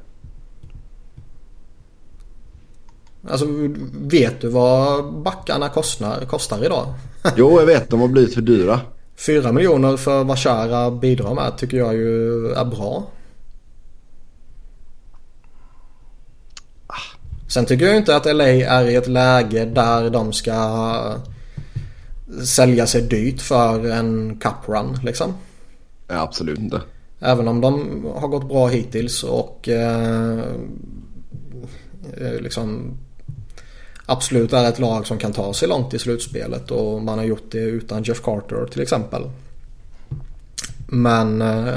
Alltså vet du vad backarna kostar, kostar idag? jo jag vet de har blivit för dyra. Fyra miljoner för vad Chara bidrar med tycker jag ju är bra. Sen tycker jag inte att LA är i ett läge där de ska sälja sig dyrt för en cup run liksom. Nej, absolut inte. Även om de har gått bra hittills och eh, eh, liksom absolut är ett lag som kan ta sig långt i slutspelet och man har gjort det utan Jeff Carter till exempel. Men eh,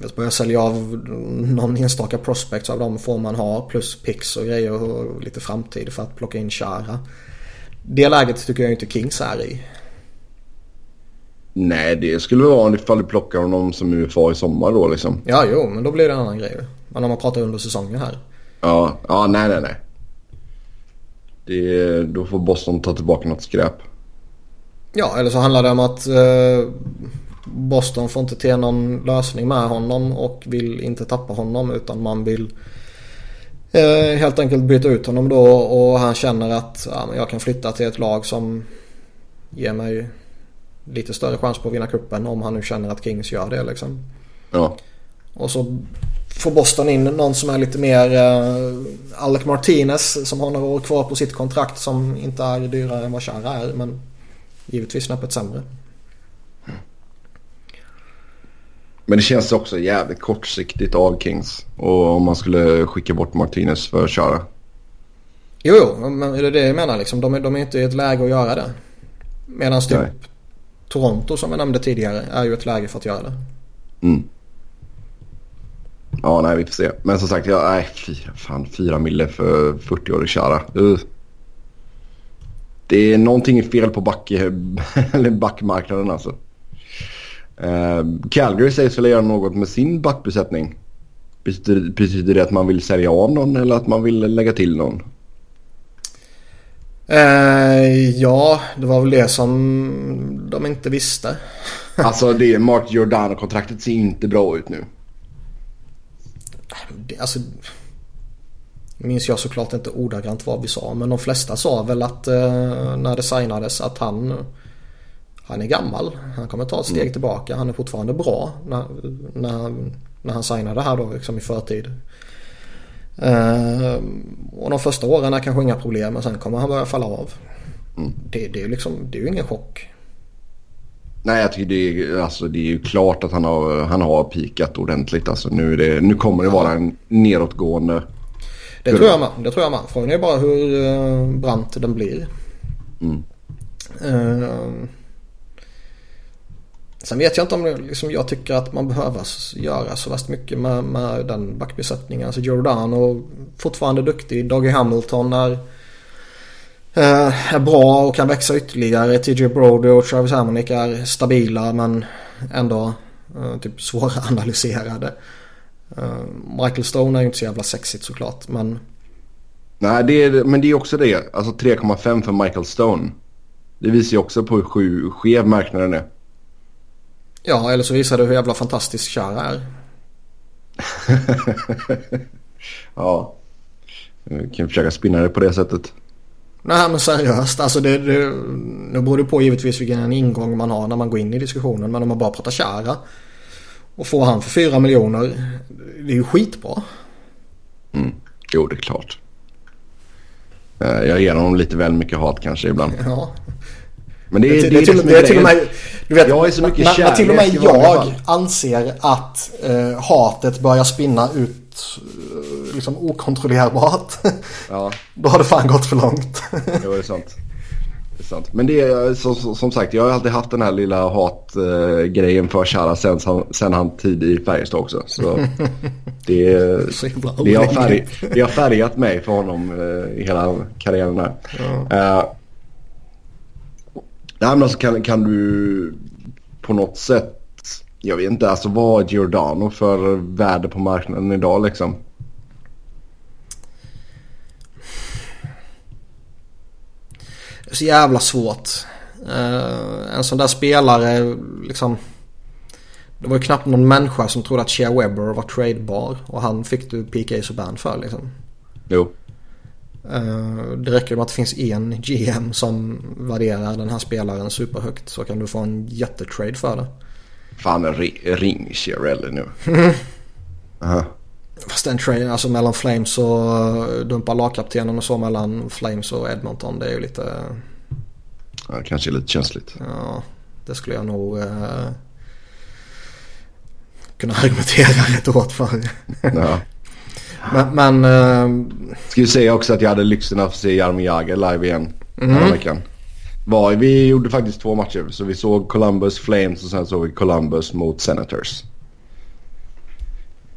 jag börja sälja av någon enstaka prospects av de får man ha plus picks och grejer och lite framtid för att plocka in Chara. Det läget tycker jag inte Kings är i. Nej, det skulle vara ifall du plockar honom som UFA i sommar då liksom. Ja, jo, men då blir det en annan grej. Men om man pratar under säsongen här. Ja, ja nej, nej, nej. Det, då får Boston ta tillbaka något skräp. Ja, eller så handlar det om att eh, Boston får inte till någon lösning med honom och vill inte tappa honom utan man vill eh, helt enkelt byta ut honom då och han känner att ja, jag kan flytta till ett lag som ger mig lite större chans på att vinna kuppen om han nu känner att Kings gör det liksom. Ja. Och så får Boston in någon som är lite mer uh, Alec Martinez som har några år kvar på sitt kontrakt som inte är dyrare än vad Chara är men givetvis snäppet sämre. Men det känns också jävligt kortsiktigt av Kings. Och om man skulle skicka bort Martinez för Chara. Jo, jo, men det är det jag menar liksom. De är, de är inte i ett läge att göra det. Medan typ Nej. Toronto som jag nämnde tidigare är ju ett läge för att göra det. Mm. Ja, nej, vi får se. Men som sagt, ja, nej, fyra, fan, fyra mille för 40-årig Chara. Uh. Det är någonting fel på back, eller backmarknaden alltså. Uh, Calgary sägs väl göra något med sin backbesättning. Betyder, betyder det att man vill sälja av någon eller att man vill lägga till någon? Eh, ja, det var väl det som de inte visste. alltså det Mark Giordano-kontraktet ser inte bra ut nu. Alltså, minns jag såklart inte ordagrant vad vi sa men de flesta sa väl att eh, när det signades att han han är gammal. Han kommer ta ett steg mm. tillbaka. Han är fortfarande bra när, när, när han signade här då liksom i förtid. Uh, och de första åren är kanske inga problem men sen kommer han börja falla av. Mm. Det, det, är liksom, det är ju ingen chock. Nej, jag tycker det är, alltså, det är ju klart att han har, han har pikat ordentligt. Alltså, nu, det, nu kommer det vara en nedåtgående det tror jag med. Det tror jag med. Frågan är bara hur uh, brant den blir. Mm. Uh, Sen vet jag inte om liksom, jag tycker att man behöver göra så värst mycket med, med den backbesättningen. Alltså Giordano fortfarande duktig. Doggy Hamilton är, eh, är bra och kan växa ytterligare. TJ Brody och Travis Hamonic är stabila men ändå eh, typ svåra analyserade. Eh, Michael Stone är ju inte så jävla sexigt såklart men... Nej, det är, men det är också det. Alltså 3,5 för Michael Stone. Det visar ju också på hur skev marknaden är. Ja, eller så visar det hur jävla fantastisk Chara är. ja, vi kan försöka spinna det på det sättet. Nej men seriöst, alltså det, det, nu beror det på givetvis vilken ingång man har när man går in i diskussionen. Men om man bara pratar Chara och får han för 4 miljoner, det är ju skitbra. Mm. Jo, det är klart. Eh, jag ger honom lite väl mycket hat kanske ibland. Ja. Men det, är, det, är, det, är, till, och med, du vet, jag är så mycket när, när till och med jag anser att eh, hatet börjar spinna ut eh, liksom okontrollerbart. Ja. Då har det fan gått för långt. jo, det är sant. Det är sant. Men det är som, som sagt, jag har alltid haft den här lilla hatgrejen för Chara sen, sen han tid i Färjestad också. Så det, det, har färg, det har färgat mig för honom eh, i hela karriären där. Ja. Uh, Nej men alltså kan, kan du på något sätt, jag vet inte, alltså vad är Giordano för värde på marknaden idag liksom? Det är så jävla svårt. Uh, en sån där spelare liksom. Det var ju knappt någon människa som trodde att Shea Webber var tradebar. Och han fick du PK Subban för liksom. Jo. Eh, det räcker med att det finns en GM som värderar den här spelaren superhögt så kan du få en jättetrade för det. Fan, ring Chiarelli nu. uh-huh. Fast den trade, alltså mellan Flames och eh, dumpa lagkaptenen och så mellan Flames och Edmonton. Det är ju lite... Ja, kanske lite känsligt. Ja, det skulle jag nog uh, kunna argumentera rätt hårt för. ja. Men... men uh... Ska vi säga också att jag hade lyxen att få se Jaromir Jagr live igen mm. den veckan. Var, vi gjorde faktiskt två matcher. Så vi såg Columbus Flames och sen såg vi Columbus mot Senators.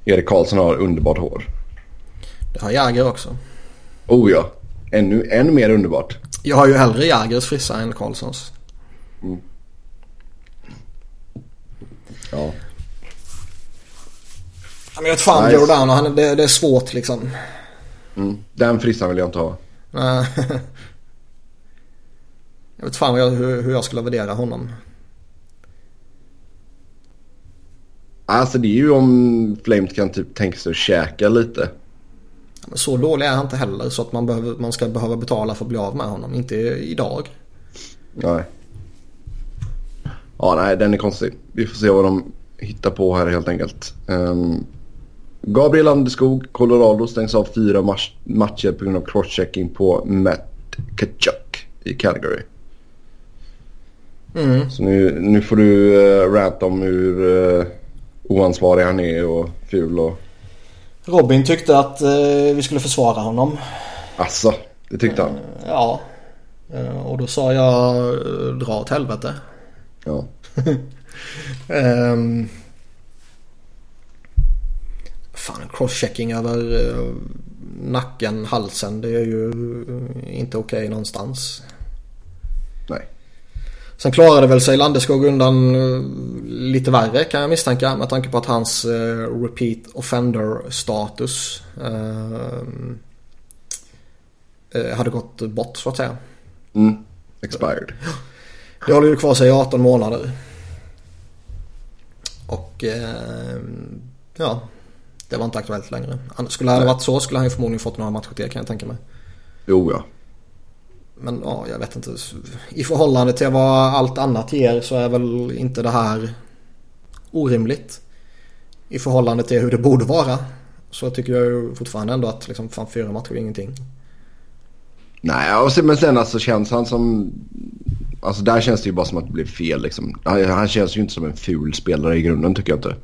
Erik Karlsson har underbart hår. Det har Jagr också. Oh ja. Ännu, ännu mer underbart. Jag har ju hellre Jagers frissa än Karlssons. Mm. Ja. Men jag vet fan nice. Giordano, han, det, det är svårt liksom. Mm. Den frissan vill jag inte ha. jag vet fan jag, hur, hur jag skulle värdera honom. Alltså det är ju om Flames kan typ tänka sig att käka lite. Men så dålig är han inte heller så att man, behöver, man ska behöva betala för att bli av med honom. Inte idag. Nej. Ja, nej, den är konstig. Vi får se vad de hittar på här helt enkelt. Um, Gabriel Landeskog, Colorado stängs av fyra match matcher på grund av crosschecking på Matt Kachuk i Calgary. Mm. Så nu, nu får du uh, ranta om hur uh, oansvarig han är och ful och... Robin tyckte att uh, vi skulle försvara honom. Alltså, det tyckte han? Uh, ja. och då sa jag dra åt helvete. Ja. um, fan, crosschecking över uh, nacken, halsen. Det är ju inte okej okay någonstans. Nej. Sen klarade väl sig Landeskog undan uh, lite värre kan jag misstänka med tanke på att hans repeat offender status hade gått bort så att säga. Mm. Expired. Det håller ju kvar sig i 18 månader. Och eh, ja, det var inte aktuellt längre. Skulle det ha varit så skulle han ju förmodligen fått några matcher till kan jag tänka mig. Jo ja. Men ja, jag vet inte. I förhållande till vad allt annat ger så är väl inte det här orimligt. I förhållande till hur det borde vara. Så tycker jag ju fortfarande ändå att liksom, fan fyra matcher är ingenting. Nej, och sen, men sen alltså känns han som... Alltså där känns det ju bara som att det blev fel liksom. Han, han känns ju inte som en ful spelare i grunden tycker jag inte.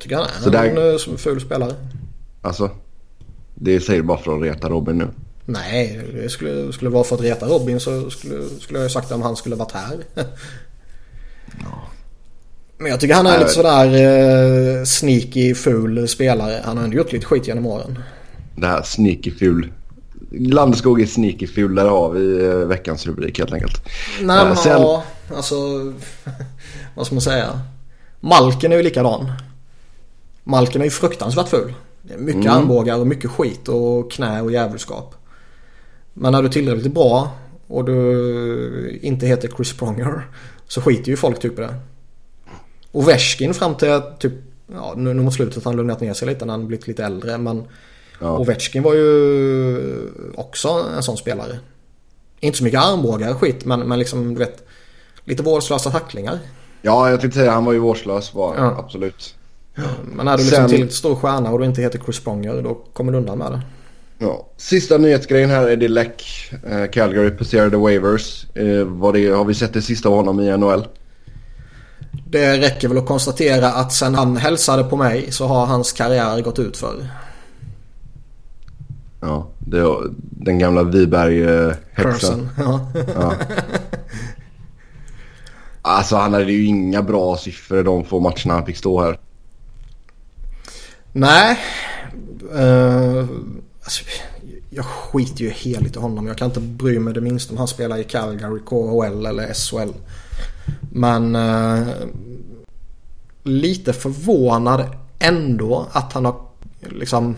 Tycker han är Så en där... en ful spelare. Alltså, det säger du bara för att reta Robin nu. Nej, det skulle, skulle vara för att reta Robin så skulle, skulle jag ju sagt det om han skulle varit här. ja. Men jag tycker han är lite sådär eh, sneaky ful spelare. Han har ändå gjort lite skit genom åren. Det här sneaky ful. Landeskog är sneaky ful. Där har vi eh, veckans rubrik helt enkelt. Nej men Sen... ja, alltså vad ska man säga. Malken är ju likadan. Malken är ju fruktansvärt ful. Mycket mm. armbågar och mycket skit och knä och djävulskap. Men när du är tillräckligt bra och du inte heter Chris Pronger så skiter ju folk typ i det. Och Veskin fram till typ, ja nu, nu mot slutet har han lugnat ner sig lite när han blivit lite äldre men ja. Ovechkin var ju också en sån spelare. Inte så mycket armbågar och skit men, men liksom du vet lite vårdslösa tacklingar. Ja jag tänkte säga han var ju vårdslös var ja. absolut. Men är du liksom Sen... tillräckligt stor stjärna och du inte heter Chris Pronger då kommer du undan med det. Ja. Sista nyhetsgrejen här är det läck. Eh, Calgary passerade waivers. Eh, vad det, har vi sett det sista av honom i NHL? Det räcker väl att konstatera att sen han hälsade på mig så har hans karriär gått ut för. Ja, det, den gamla Wiberg-hetsen. Ja. ja. Alltså han hade ju inga bra siffror de få matcherna han fick stå här. Nej. Uh, Alltså, jag skiter ju heligt i honom. Jag kan inte bry mig det minsta om han spelar i Calgary, KHL eller SHL. Men eh, lite förvånad ändå att han har liksom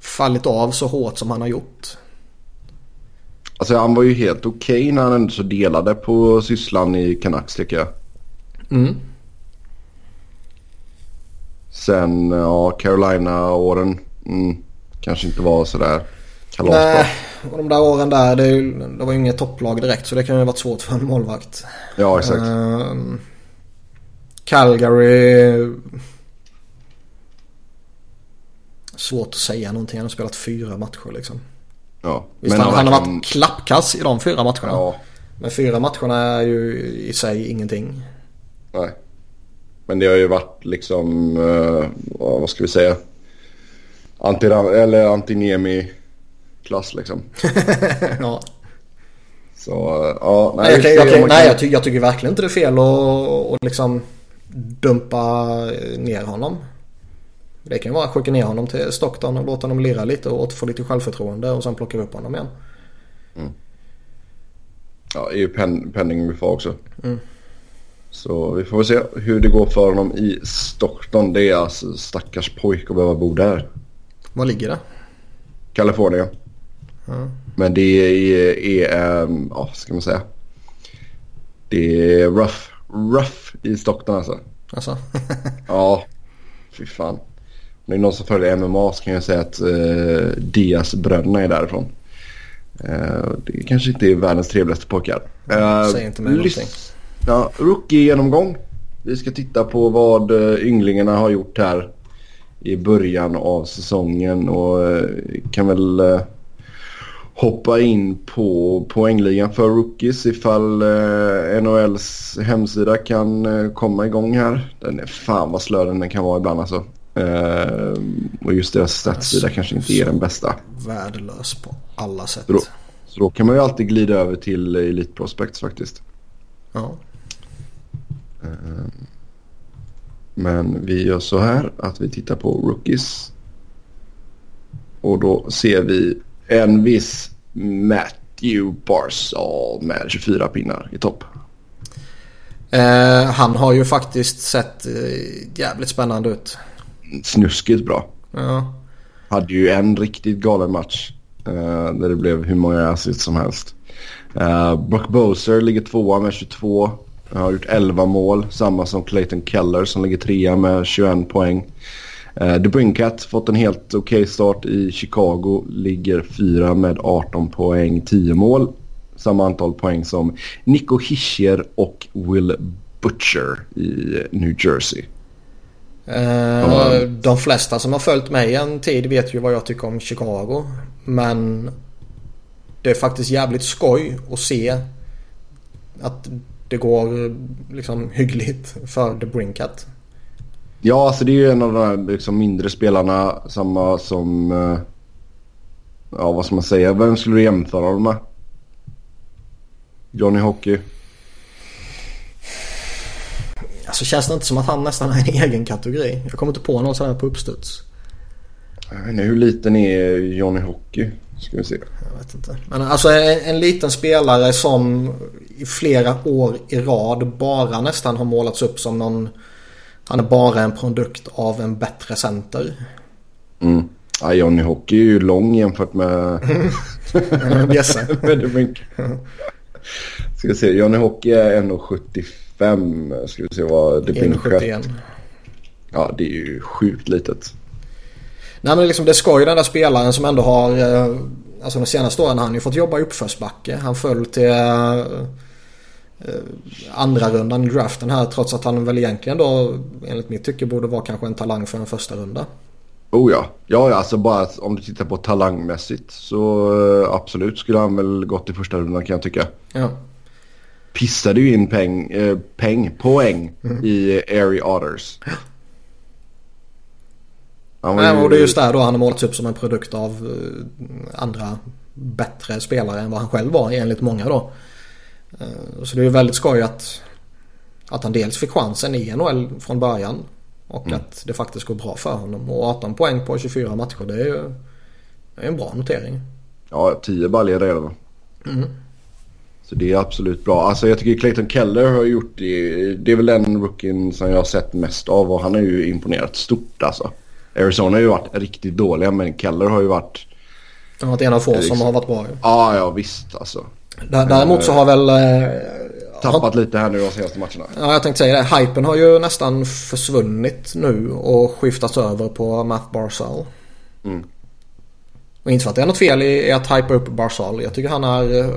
fallit av så hårt som han har gjort. Alltså han var ju helt okej okay när han ändå så delade på sysslan i Canucks tycker jag. Mm. Sen ja Carolina-åren. Mm kanske inte var sådär kalasbra. Nej, och de där åren där, det, det var ju inget topplag direkt så det kan ju ha varit svårt för en målvakt. Ja, exakt. Uh, Calgary... Svårt att säga någonting. Han har spelat fyra matcher liksom. Ja. Visst, han, han, har varit klappkass i de fyra matcherna. Ja. Men fyra matcherna är ju i sig ingenting. Nej. Men det har ju varit liksom, uh, vad ska vi säga? anti eller Antiniemi-klass liksom. ja. Så ja, nej. Jag, jag, jag, nej jag, ty jag, tycker verkligen inte det är fel att, att liksom dumpa ner honom. Det kan ju vara att skicka ner honom till Stockton och låta honom lira lite och få lite självförtroende och sen plocka upp honom igen. Mm. Ja, är ju pen, penning får också. Mm. Så vi får se hur det går för honom i Stockton. Det är alltså stackars pojk att behöva bo där. Var ligger det? Kalifornien. Mm. Men det är, är um, ja, ska man säga. Det är rough, rough i Stockton alltså. Alltså? ja, fy fan. Om det är någon som följer MMA så kan jag säga att uh, Diaz-bröderna är därifrån. Uh, det kanske inte är världens trevligaste pojkar. Uh, Säg inte mig någonting. Ja, rookie-genomgång. Vi ska titta på vad ynglingarna har gjort här i början av säsongen och eh, kan väl eh, hoppa in på poängligan för rookies ifall eh, NHLs hemsida kan komma igång här. Den är fan vad slö den kan vara ibland alltså. och just deras statssida kanske inte är den bästa. Värdelös på alla sätt. Så då, så då kan man ju alltid glida över till Elite Prospects faktiskt. Ja. Men vi gör så här att vi tittar på rookies. Och då ser vi en viss Matthew Barsal med 24 pinnar i topp. Eh, han har ju faktiskt sett eh, jävligt spännande ut. Snuskigt bra. Ja. Hade ju en riktigt galen match. Eh, där det blev hur många assists som helst. Uh, Brock Boser ligger tvåa med 22. Har gjort 11 mål. Samma som Clayton Keller som ligger trea med 21 poäng. The Brinkat fått en helt okej okay start i Chicago. Ligger fyra med 18 poäng, 10 mål. Samma antal poäng som Nico Hischier och Will Butcher i New Jersey. Uh, de flesta som har följt mig en tid vet ju vad jag tycker om Chicago. Men det är faktiskt jävligt skoj att se att det går liksom hyggligt för The Brinkat. Ja, alltså det är ju en av de här liksom mindre spelarna. Samma som... Eh, ja, vad ska man säga? Vem skulle du jämföra dem med? Johnny Hockey? Alltså känns det inte som att han nästan är en egen kategori? Jag kommer inte på någon sån här på uppstuds. Jag vet inte, hur liten är Johnny Hockey? Ska vi se. Jag vet inte. Men alltså en, en, liten spelare som i flera år i rad bara nästan har målats upp som någon... Han är bara en produkt av en bättre center. Mm. Ja, Johnny Hockey är ju lång jämfört med... Bjässe. Ska vi se, Johnny Hockey är 1,75. Ska vi se vad det blir. 1,71. Ja, det är ju sjukt litet. Nej men liksom det ska ju den där spelaren som ändå har eh, Alltså de senaste åren har han ju fått jobba i uppförsbacke. Han föll till uh, andra rundan i draften här trots att han väl egentligen då enligt mitt tycke borde vara kanske en talang för en första runda. Oh ja. Ja, alltså bara om du tittar på talangmässigt så uh, absolut skulle han väl gått i första rundan kan jag tycka. Ja. Pissade ju in peng, eh, peng poäng mm. i Airy Otters. Nej, och det är just där då han har målats upp som en produkt av eh, andra bättre spelare än vad han själv var enligt många då. Eh, så det är ju väldigt skoj att, att han dels fick chansen i NHL från början och mm. att det faktiskt går bra för honom. Och 18 poäng på 24 matcher det är ju det är en bra notering. Ja, 10 baljor redan. Mm. Så det är absolut bra. Alltså jag tycker Clayton Keller har gjort det. Det är väl den rookien som jag har sett mest av och han har ju imponerat stort alltså. Arizona har ju varit riktigt dåliga men Keller har ju varit... Han har varit en av få liksom... som har varit bra ju. Ja, ja visst alltså. Däremot så har väl... Eh, tappat har... lite här nu de senaste matcherna. Ja, jag tänkte säga det. Hypen har ju nästan försvunnit nu och skiftats över på Matt Barzal. Mm. Och inte för att det är något fel i att hypa upp Barzal. Jag tycker han är eh,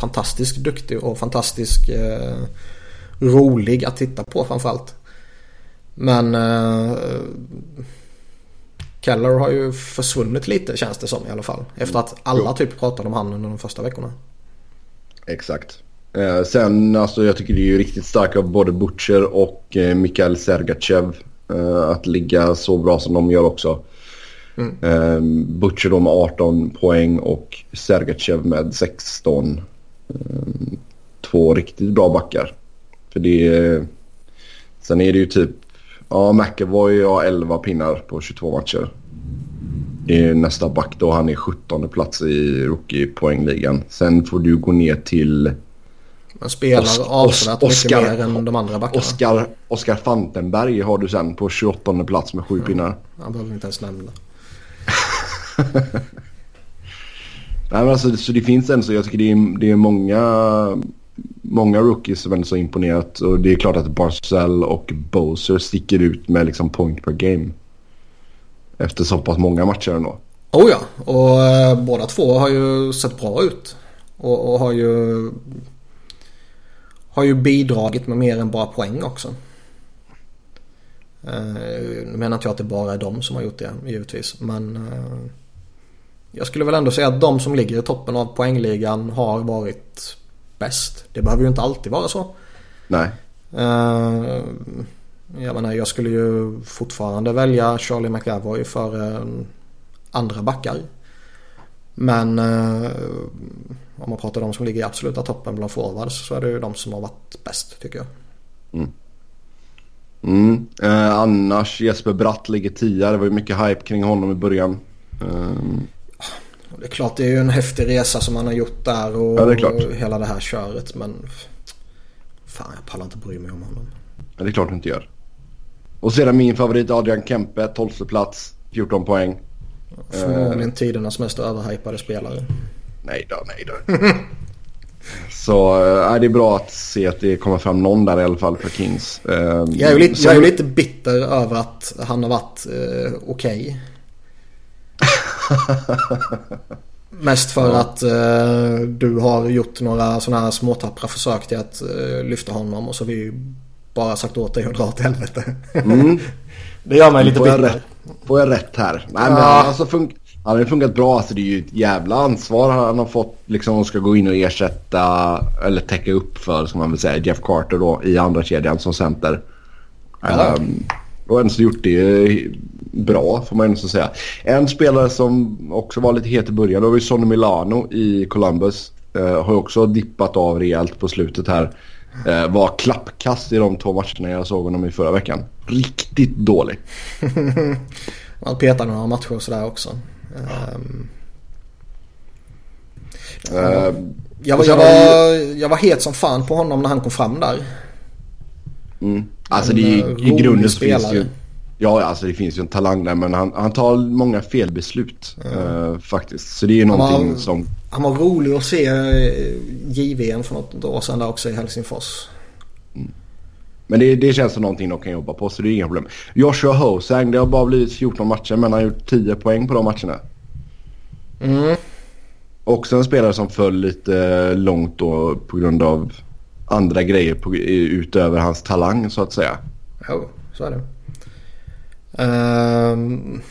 fantastiskt duktig och fantastiskt eh, rolig att titta på framförallt. Men eh, Keller har ju försvunnit lite känns det som i alla fall. Efter att alla jo. typ pratade om han under de första veckorna. Exakt. Eh, sen alltså jag tycker det är ju riktigt starkt av både Butcher och eh, Mikael Sergachev. Eh, att ligga så bra som de gör också. Mm. Eh, Butcher då med 18 poäng och Sergachev med 16. Eh, två riktigt bra backar. För det är, Sen är det ju typ Ja, McEvoy har 11 pinnar på 22 matcher. Det är nästa back då. Han är 17 plats i rookie-poängligan. Sen får du gå ner till... Man spelar Os avsevärt mycket mer än de andra backarna. Oscar, Oscar Fantenberg har du sen på 28 plats med 7 mm. pinnar. Han behöver inte ens nämna. Nej, men alltså, så det finns en så jag tycker det är, det är många många rookies som ändå så imponerat. Och det är klart att Barcel och Boser sticker ut med liksom point per game. Efter så pass många matcher ändå. Oh ja, och eh, båda två har ju sett bra ut. Och, och, har ju har ju bidragit med mer än bara poäng också. Eh, nu menar inte jag att det bara är de som har gjort det givetvis. Men eh, jag skulle väl ändå säga att de som ligger i toppen av poängligan har varit bäst. Det behöver ju inte alltid vara så. Nej. Uh, jag menar jag skulle ju fortfarande välja Charlie McAvoy för uh, andra backar. Men uh, om man pratar om de som ligger i absoluta toppen bland forwards så är det ju de som har varit bäst tycker jag. Mm. Mm. Eh, annars Jesper Bratt ligger tia. Det var ju mycket hype kring honom i början. Um... Det är klart det är ju en häftig resa som han har gjort där och, ja, det är klart. och hela det här köret. Men fan jag pallar inte bry mig om honom. Ja, det är klart du inte gör. Och sedan min favorit Adrian Kempe, 12 plats, 14 poäng. Förmodligen uh... tidernas mest överhypade spelare. Nej då, nej då. Så äh, det är bra att se att det kommer fram någon där i alla fall för Kings. Uh, jag, är lite, jag är lite bitter över att han har varit uh, okej. Okay. Mest för ja. att uh, du har gjort några sådana här småtappra försök till att uh, lyfta honom och så har vi bara sagt åt dig att dra åt helvete. Mm. det gör mig lite bitter. Får jag rätt här? Nej ja. men alltså fun han har funkat bra. Alltså det är ju ett jävla ansvar han har fått. Liksom och ska gå in och ersätta eller täcka upp för ska man väl säga Jeff Carter då i andra kedjan som center. Ja. Um, och ändå gjort det bra får man ändå säga. En spelare som också var lite het i början, det var ju Sonny Milano i Columbus. Uh, har också dippat av rejält på slutet här. Uh, var klappkast i de två matcherna jag såg honom i förra veckan. Riktigt dålig. Han petade några matcher och sådär också. Um, uh, jag, var, jag, var, jag var het som fan på honom när han kom fram där. Mm. Alltså det är, i grunden så finns ju... Ja, alltså det finns ju en talang där men han, han tar många felbeslut mm. uh, faktiskt. Så det är ju någonting var, som... Han var rolig att se uh, JVM för något år sedan där också i Helsingfors. Mm. Men det, det känns som någonting de kan jobba på så det är inga problem. Joshua Hosang, det har bara blivit 14 matcher men han har gjort 10 poäng på de matcherna. Mm. Också en spelare som föll lite långt då på grund av andra grejer på, utöver hans talang så att säga. Jo, så är det. Um,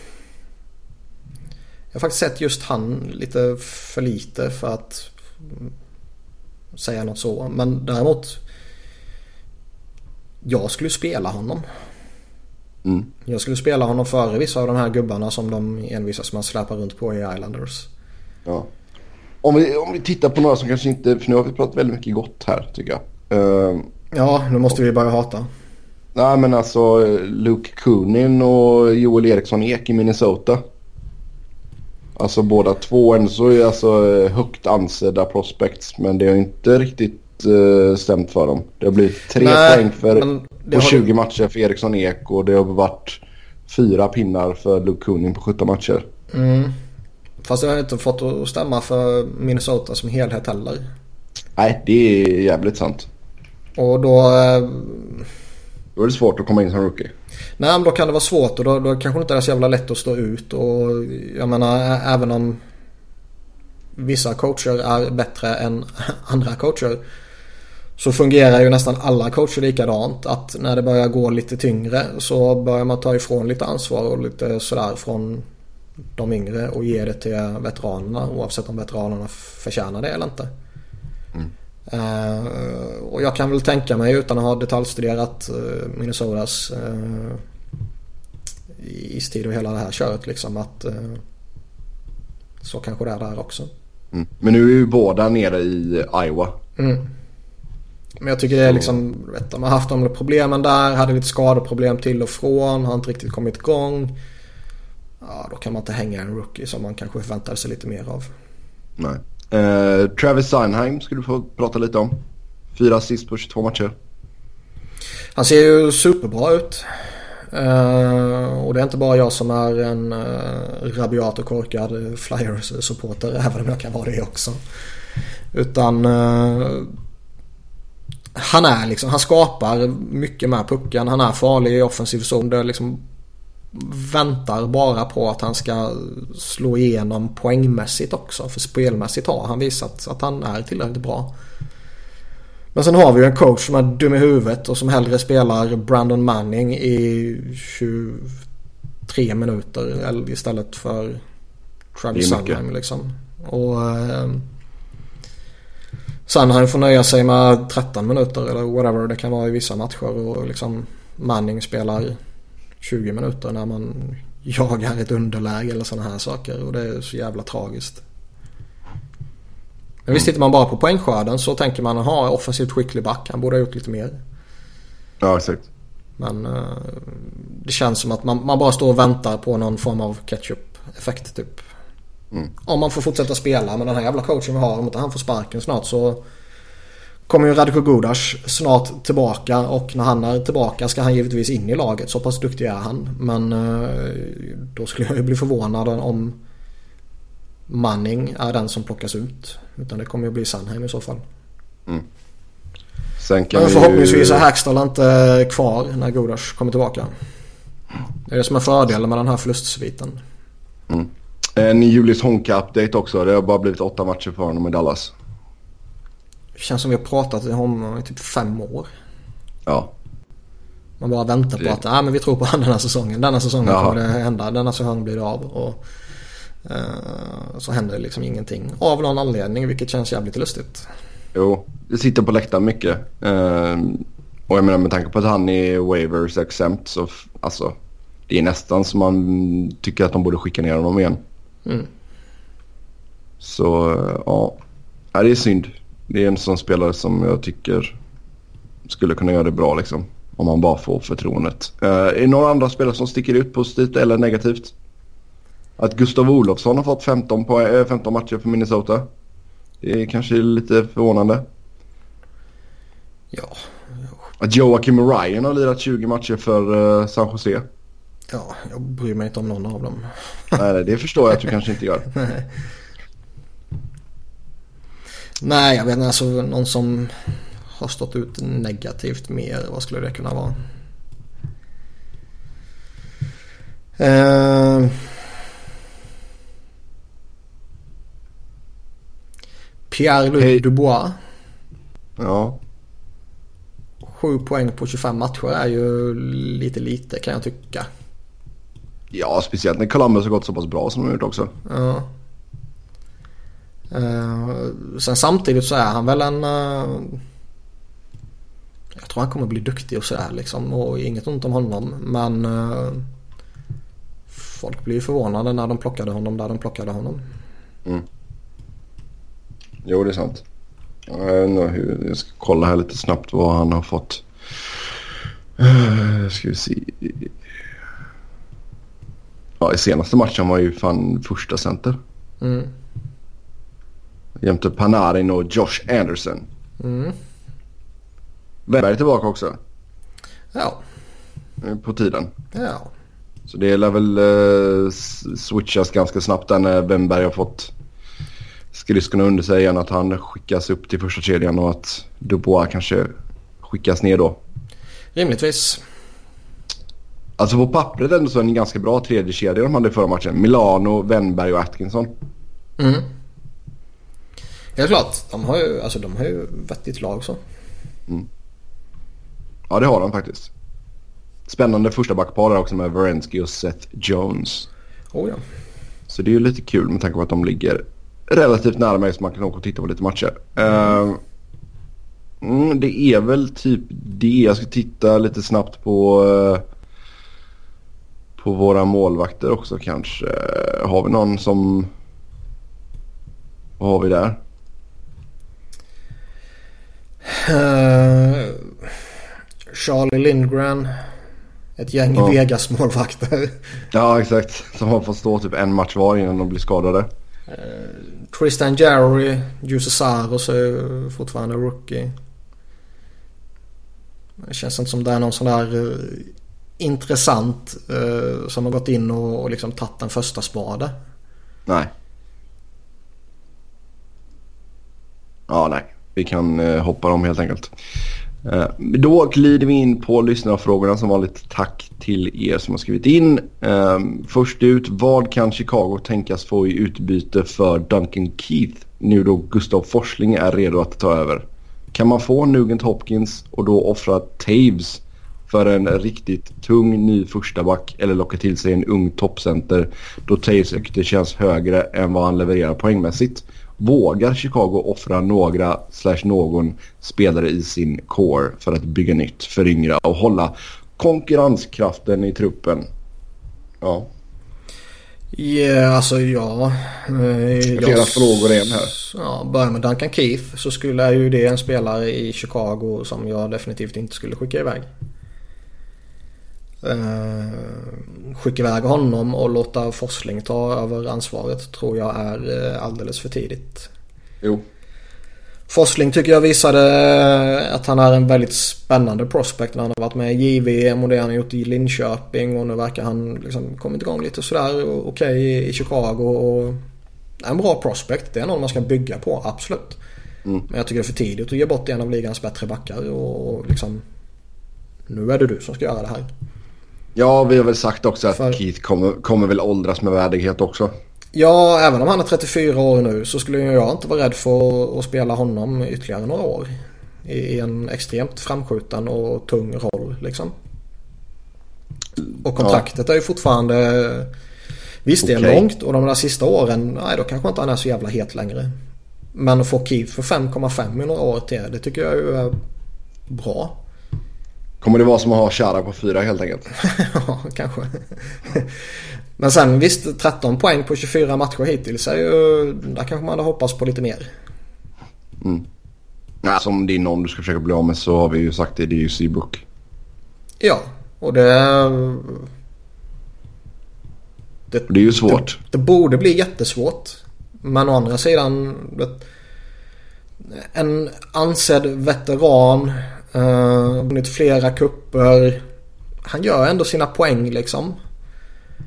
jag har faktiskt sett just han lite för lite för att säga något så. Men däremot jag skulle spela honom. Mm. Jag skulle spela honom före vissa av de här gubbarna som de envisas med att släpa runt på i Islanders. Ja. Om vi, om vi tittar på några som kanske inte, för nu har vi pratat väldigt mycket gott här tycker jag. Uh, ja, nu måste vi börja hata. Nej men alltså Luke Kunin och Joel Eriksson Ek i Minnesota. Alltså båda två ändå så är alltså högt ansedda prospects men det har inte riktigt uh, stämt för dem. Det har blivit tre Nej, poäng för, på 20 du... matcher för Eriksson Ek och det har varit fyra pinnar för Luke Kunin på 17 matcher. Mm. Fast jag har inte fått att stämma för Minnesota som helhet heller. Nej, det är jävligt sant. Och då... Eh... Då är det svårt att komma in som rookie. Nej, men då kan det vara svårt och då, då kanske det inte är så jävla lätt att stå ut. Och jag menar, även om vissa coacher är bättre än andra coacher så fungerar ju nästan alla coacher likadant. Att när det börjar gå lite tyngre så börjar man ta ifrån lite ansvar och lite sådär från de yngre och ge det till veteranerna oavsett om veteranerna förtjänar det eller inte. Mm. Uh, och jag kan väl tänka mig utan att ha detaljstuderat uh, Minnesotas uh, istid och hela det här köret liksom att uh, så kanske det är där också. Mm. Men nu är ju båda nere i Iowa. Mm. Men jag tycker det är liksom, vet, de har haft de problemen där, hade lite skadeproblem till och från, har inte riktigt kommit igång. Ja, då kan man inte hänga en rookie som man kanske förväntade sig lite mer av. Nej. Uh, Travis Seinheim skulle du få prata lite om. Fyra assist på 22 matcher. Han ser ju superbra ut. Uh, och det är inte bara jag som är en uh, rabiat och korkad Flyers-supporter, även om jag kan vara det också. Utan uh, han är liksom, han skapar mycket med pucken. Han är farlig i offensiv zon. Det liksom väntar bara på att han ska slå igenom poängmässigt också. För spelmässigt har han visat att han är tillräckligt bra. Men sen har vi ju en coach som är dum i huvudet och som hellre spelar Brandon Manning i 23 minuter istället för Travis Sunheim liksom. Och eh, Sen han får nöja sig med 13 minuter eller whatever det kan vara i vissa matcher och liksom Manning spelar 20 minuter när man jagar ett underläge eller sådana här saker och det är så jävla tragiskt. Men visst tittar man bara på poängskörden så tänker man ha offensivt skicklig back. Han borde ha gjort lite mer. Ja exakt. Men uh, det känns som att man, man, bara står och väntar på någon form av ketchup-effekt typ. Mm. Om man får fortsätta spela med den här jävla coachen vi har. Om inte han får sparken snart så kommer ju Radko Gudas snart tillbaka och när han är tillbaka ska han givetvis in i laget. Så pass duktig är han. Men uh, då skulle jag ju bli förvånad om Manning är den som plockas ut. Utan det kommer ju bli Sandheim i så fall. Mm. Sen kan Men förhoppningsvis ju... är Hackstall inte kvar när Godas kommer tillbaka. Det är det som är fördelen med den här förlustsviten. Mm. En Julius Honka-update också. Det har bara blivit åtta matcher för honom i Dallas. Det känns som vi har pratat om honom i typ fem år. Ja. Man bara väntar på det... att ah, men vi tror på honom den här säsongen. Denna säsongen ja. kommer det hända. Denna säsong blir det av. Och, uh, så händer det liksom ingenting. Av någon anledning vilket känns jävligt lustigt. Jo, det sitter på läktaren mycket. Uh, och jag menar med tanke på att han är waivers exempt så alltså det är nästan som man tycker att de borde skicka ner honom igen. Mm. Så ja, det är synd. Det är en sån spelare som jag tycker skulle kunna göra det bra liksom. Om man bara får förtroendet. Uh, är det några andra spelare som sticker ut positivt eller negativt? Att Gustav Olofsson har fått 15, på, 15 matcher för Minnesota. Det är kanske lite förvånande. Ja. Att Joakim Ryan har lirat 20 matcher för uh, San Jose. Ja, jag bryr mig inte om någon av dem. Nej, det förstår jag att du kanske inte gör. Nej. Jag vet inte. Alltså någon som har stått ut negativt mer. Vad skulle det kunna vara? Uh... Pierre-Luc hey. Dubois. Ja. 7 poäng på 25 matcher är ju lite lite kan jag tycka. Ja, speciellt när Columbus har gått så pass bra som de har gjort också. Ja. Uh, sen samtidigt så är han väl en... Uh, jag tror han kommer bli duktig och sådär liksom. Och inget ont om honom. Men uh, folk blir förvånade när de plockade honom där de plockade honom. Mm. Jo, det är sant. Jag ska kolla här lite snabbt vad han har fått. Uh, ska vi se. Ja, i senaste matchen var ju fan första center. Mm. Jämte Panarin och Josh Anderson. Mm. Wennberg är tillbaka också. Ja. På tiden. Ja. Så det lär väl uh, switchas ganska snabbt där när Wennberg har fått skridskorna under sig igen. Att han skickas upp till första kedjan och att Dubois kanske skickas ner då. Rimligtvis. Alltså på pappret ändå så är det en ganska bra tredje kedja de hade förra matchen. Milano, Wennberg och Atkinson. Mm. Helt klart. De har ju, alltså, de har ju vettigt lag så. Mm. Ja det har de faktiskt. Spännande första backpar där också med Varensky och Seth Jones. Oh ja. Så det är ju lite kul med tanke på att de ligger relativt nära mig så man kan åka och titta på lite matcher. Uh, mm, det är väl typ det. Jag ska titta lite snabbt på uh, på våra målvakter också kanske. Har vi någon som... Vad har vi där? Uh, Charlie Lindgren. Ett gäng ja. Vegas-målvakter. Ja, exakt. Som har fått stå typ en match var innan de blir skadade. Uh, Tristan Jarry, Jussi Saros är fortfarande rookie. Det känns inte som det är någon sån där intressant eh, som har gått in och, och liksom tagit en första spade. Nej. Ja, nej. Vi kan eh, hoppa dem helt enkelt. Eh, då glider vi in på lyssnarfrågorna som vanligt. Tack till er som har skrivit in. Eh, först ut, vad kan Chicago tänkas få i utbyte för Duncan Keith nu då Gustav Forsling är redo att ta över? Kan man få Nugent Hopkins och då offra Taves för en riktigt tung ny första back eller locka till sig en ung toppcenter då Taves rykte känns högre än vad han levererar poängmässigt. Vågar Chicago offra några slash någon spelare i sin core för att bygga nytt, föryngra och hålla konkurrenskraften i truppen? Ja. Ja, yeah, alltså ja. Eh, Flera jag, frågor igen här. Ja, börjar med Duncan Keith så skulle ju det en spelare i Chicago som jag definitivt inte skulle skicka iväg. Eh, skicka iväg honom och låta Forsling ta över ansvaret tror jag är eh, alldeles för tidigt. Jo. Forsling tycker jag visade eh, att han är en väldigt spännande prospect när han har varit med i JVM och det han har gjort i Linköping och nu verkar han liksom kommit igång lite sådär okej okay i Chicago och en bra prospect. Det är någon man ska bygga på, absolut. Mm. Men jag tycker det är för tidigt att ge bort en av ligans bättre backar och liksom nu är det du som ska göra det här. Ja, vi har väl sagt också att För... Keith kommer, kommer väl åldras med värdighet också. Ja, även om han är 34 år nu så skulle jag inte vara rädd för att spela honom ytterligare några år. I en extremt framskjuten och tung roll liksom. Och kontraktet ja. är ju fortfarande... Visst det är okay. långt och de där sista åren, nej då kanske inte han är så jävla het längre. Men att få Keith för 5,5 i några år till, det tycker jag ju är bra. Kommer det vara som att ha Chara på fyra helt enkelt? ja, kanske. Men sen visst, 13 poäng på 24 matcher hittills är ju... Där kanske man hade hoppats på lite mer. Mm. Ja, som det är någon du ska försöka bli av med så har vi ju sagt det. Det är ju Seabrook. Ja, och det... Det, det är ju svårt. Det, det, borde bli jättesvårt. Men å andra sidan... En ansedd veteran Uh, vunnit flera kupper. Han gör ändå sina poäng liksom.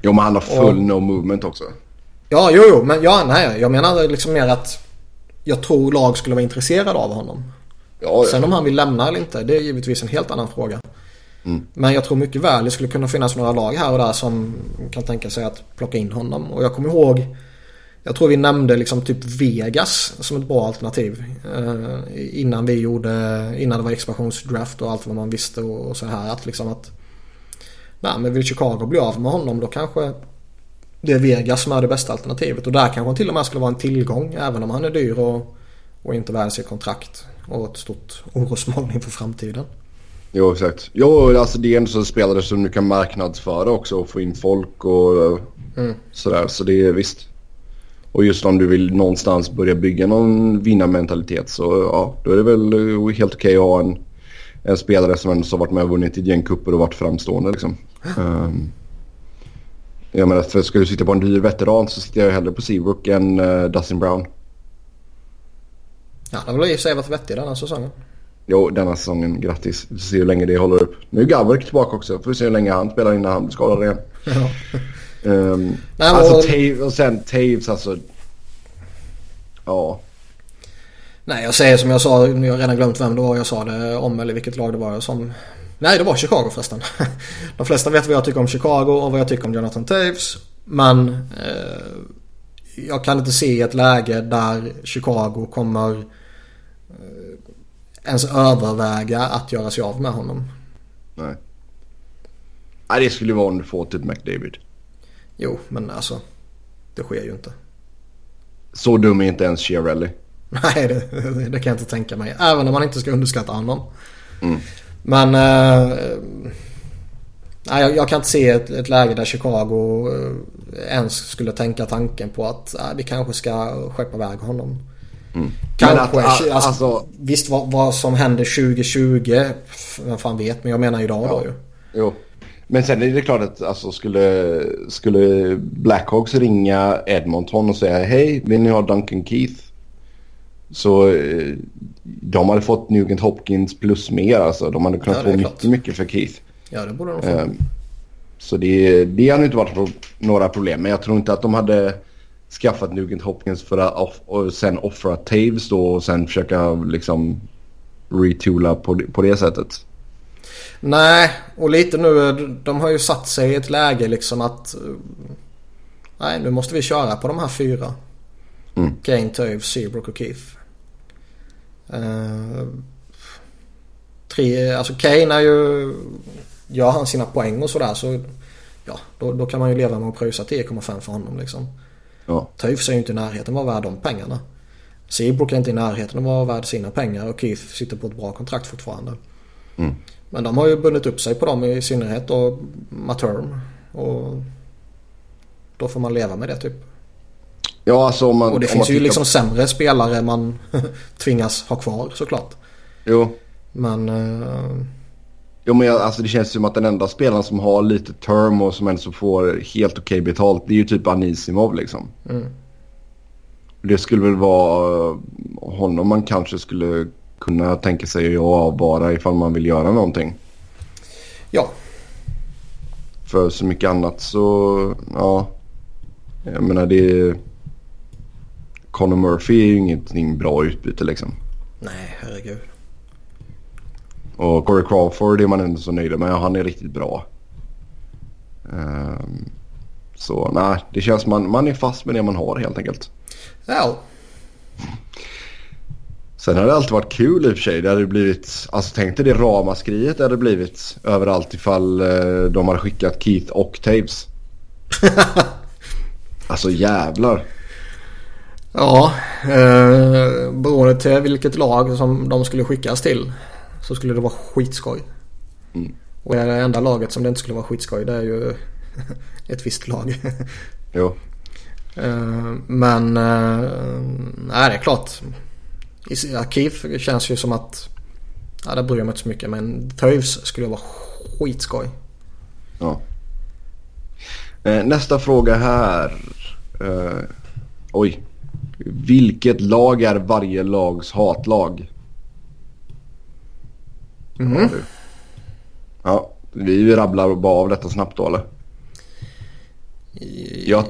Jo men han har full och, no movement också. Ja jo jo men ja, nej, jag menar liksom mer att jag tror lag skulle vara intresserade av honom. Ja, Sen om han vill lämna eller inte det är givetvis en helt annan fråga. Mm. Men jag tror mycket väl det skulle kunna finnas några lag här och där som kan tänka sig att plocka in honom. Och jag kommer ihåg jag tror vi nämnde liksom typ Vegas som ett bra alternativ. Eh, innan vi gjorde, innan det var expansionsdraft och allt vad man visste och, och så här. Att liksom att, nej men vill Chicago bli av med honom då kanske det är Vegas som är det bästa alternativet. Och där kanske han till och med skulle vara en tillgång även om han är dyr och, och inte värd sitt kontrakt. Och ett stort orosmoln inför framtiden. Jo exakt. Jo alltså det är en sån spelare som du kan marknadsföra också och få in folk och mm. sådär. Så det är visst. Och just om du vill någonstans börja bygga någon vinnarmentalitet så ja, då är det väl eh, helt okej att ha en, en spelare som ändå har varit med och vunnit ett gäng kupper och varit framstående liksom. Um, jag menar, för ska du sitta på en dyr veteran så sitter jag hellre på Seabrook än uh, Dustin Brown. Ja, det har väl i och för sig varit vettig denna säsongen. Jo, denna säsongen. Grattis. Vi får se hur länge det håller upp. Nu är Gavrek tillbaka också. Får vi se hur länge han spelar innan han blir skadad igen. Ja. Um, Nej, alltså och... Taves och sen Taves alltså. Ja. Nej jag säger som jag sa, jag har redan glömt vem det var jag sa det om eller vilket lag det var som... Nej det var Chicago förresten. De flesta vet vad jag tycker om Chicago och vad jag tycker om Jonathan Taves. Men eh, jag kan inte se ett läge där Chicago kommer eh, ens överväga att göra sig av med honom. Nej. Nej det skulle vara om du får typ McDavid. Jo, men alltså. Det sker ju inte. Så dum är inte ens Chiarelli. Nej, det, det, kan jag inte tänka mig. Även om man inte ska underskatta honom. Mm. Men... Eh, nej, jag, jag, kan inte se ett, ett läge där Chicago eh, ens skulle tänka tanken på att eh, vi kanske ska skeppa iväg honom. Mm. Kanske. Att, alltså, alltså, visst vad, vad, som händer 2020, vem fan vet. Men jag menar idag ja. då ju. Jo. Men sen är det klart att alltså, skulle, skulle Blackhawks ringa Edmonton och säga hej, vill ni ha Duncan Keith? Så eh, de hade fått Nugent Hopkins plus mer alltså. De hade kunnat ja, få mycket, mycket för Keith. Ja, det borde de få. Um, så det, det hade inte varit några problem. Men jag tror inte att de hade skaffat Nugent Hopkins för att off, och sen offra Taves då och sen försöka liksom retoola på, på det sättet. Nej, och lite nu, de har ju satt sig i ett läge liksom att... Nej, nu måste vi köra på de här fyra. Mm. Kane, Toews, Seabrook och Keith. Uh, tre, alltså Kane är ju... Gör han sina poäng och sådär så... Ja, då, då kan man ju leva med att pröjsa 10,5 för honom liksom. Ja. Toews är ju inte i närheten av värd de pengarna. Seabrook är inte i närheten av att vara värd sina pengar och Keith sitter på ett bra kontrakt fortfarande. Mm. Men de har ju bundit upp sig på dem i synnerhet och Materm. Och då får man leva med det typ. Ja, alltså man... Och det finns ju liksom sämre spelare man tvingas ha kvar såklart. Jo. Men... Uh, Jo, men jag, alltså det känns som att den enda spelaren som har lite term och som ändå får helt okej betalt det är ju typ Anisimov liksom. Mm. Det skulle väl vara eh, honom man kanske skulle kunna tänka sig att avvara ifall man vill göra någonting. Ja, För så mycket annat så, ja. Jag menar det är... Conor Murphy är ju ingenting bra utbyte liksom. nej herregud. Och Corey Crawford är man ändå så nöjd med. Han är riktigt bra. Ehm, så nej, det känns man, man är fast med det man har helt enkelt. Ja, Sen har det alltid varit kul i och för sig. Det hade blivit, alltså tänk dig det ramaskriet det hade blivit överallt ifall eh, de hade skickat Keith och Taves. alltså jävlar. ja eh, beroende till vilket lag som de skulle skickas till så skulle det vara skitskoj. Mm. Och det enda laget som det inte skulle vara skitskoj det är ju ett visst lag. Jo. Eh, Men eh, nej, det är klart. I arkiv känns ju som att ja, det bryr jag mig inte så mycket men Toews skulle vara skitskoj. Ja. Eh, nästa fråga här. Eh, oj. Vilket lag är varje lags hatlag? Ja, du. Ja, vi rabblar bara av detta snabbt då eller? Jag,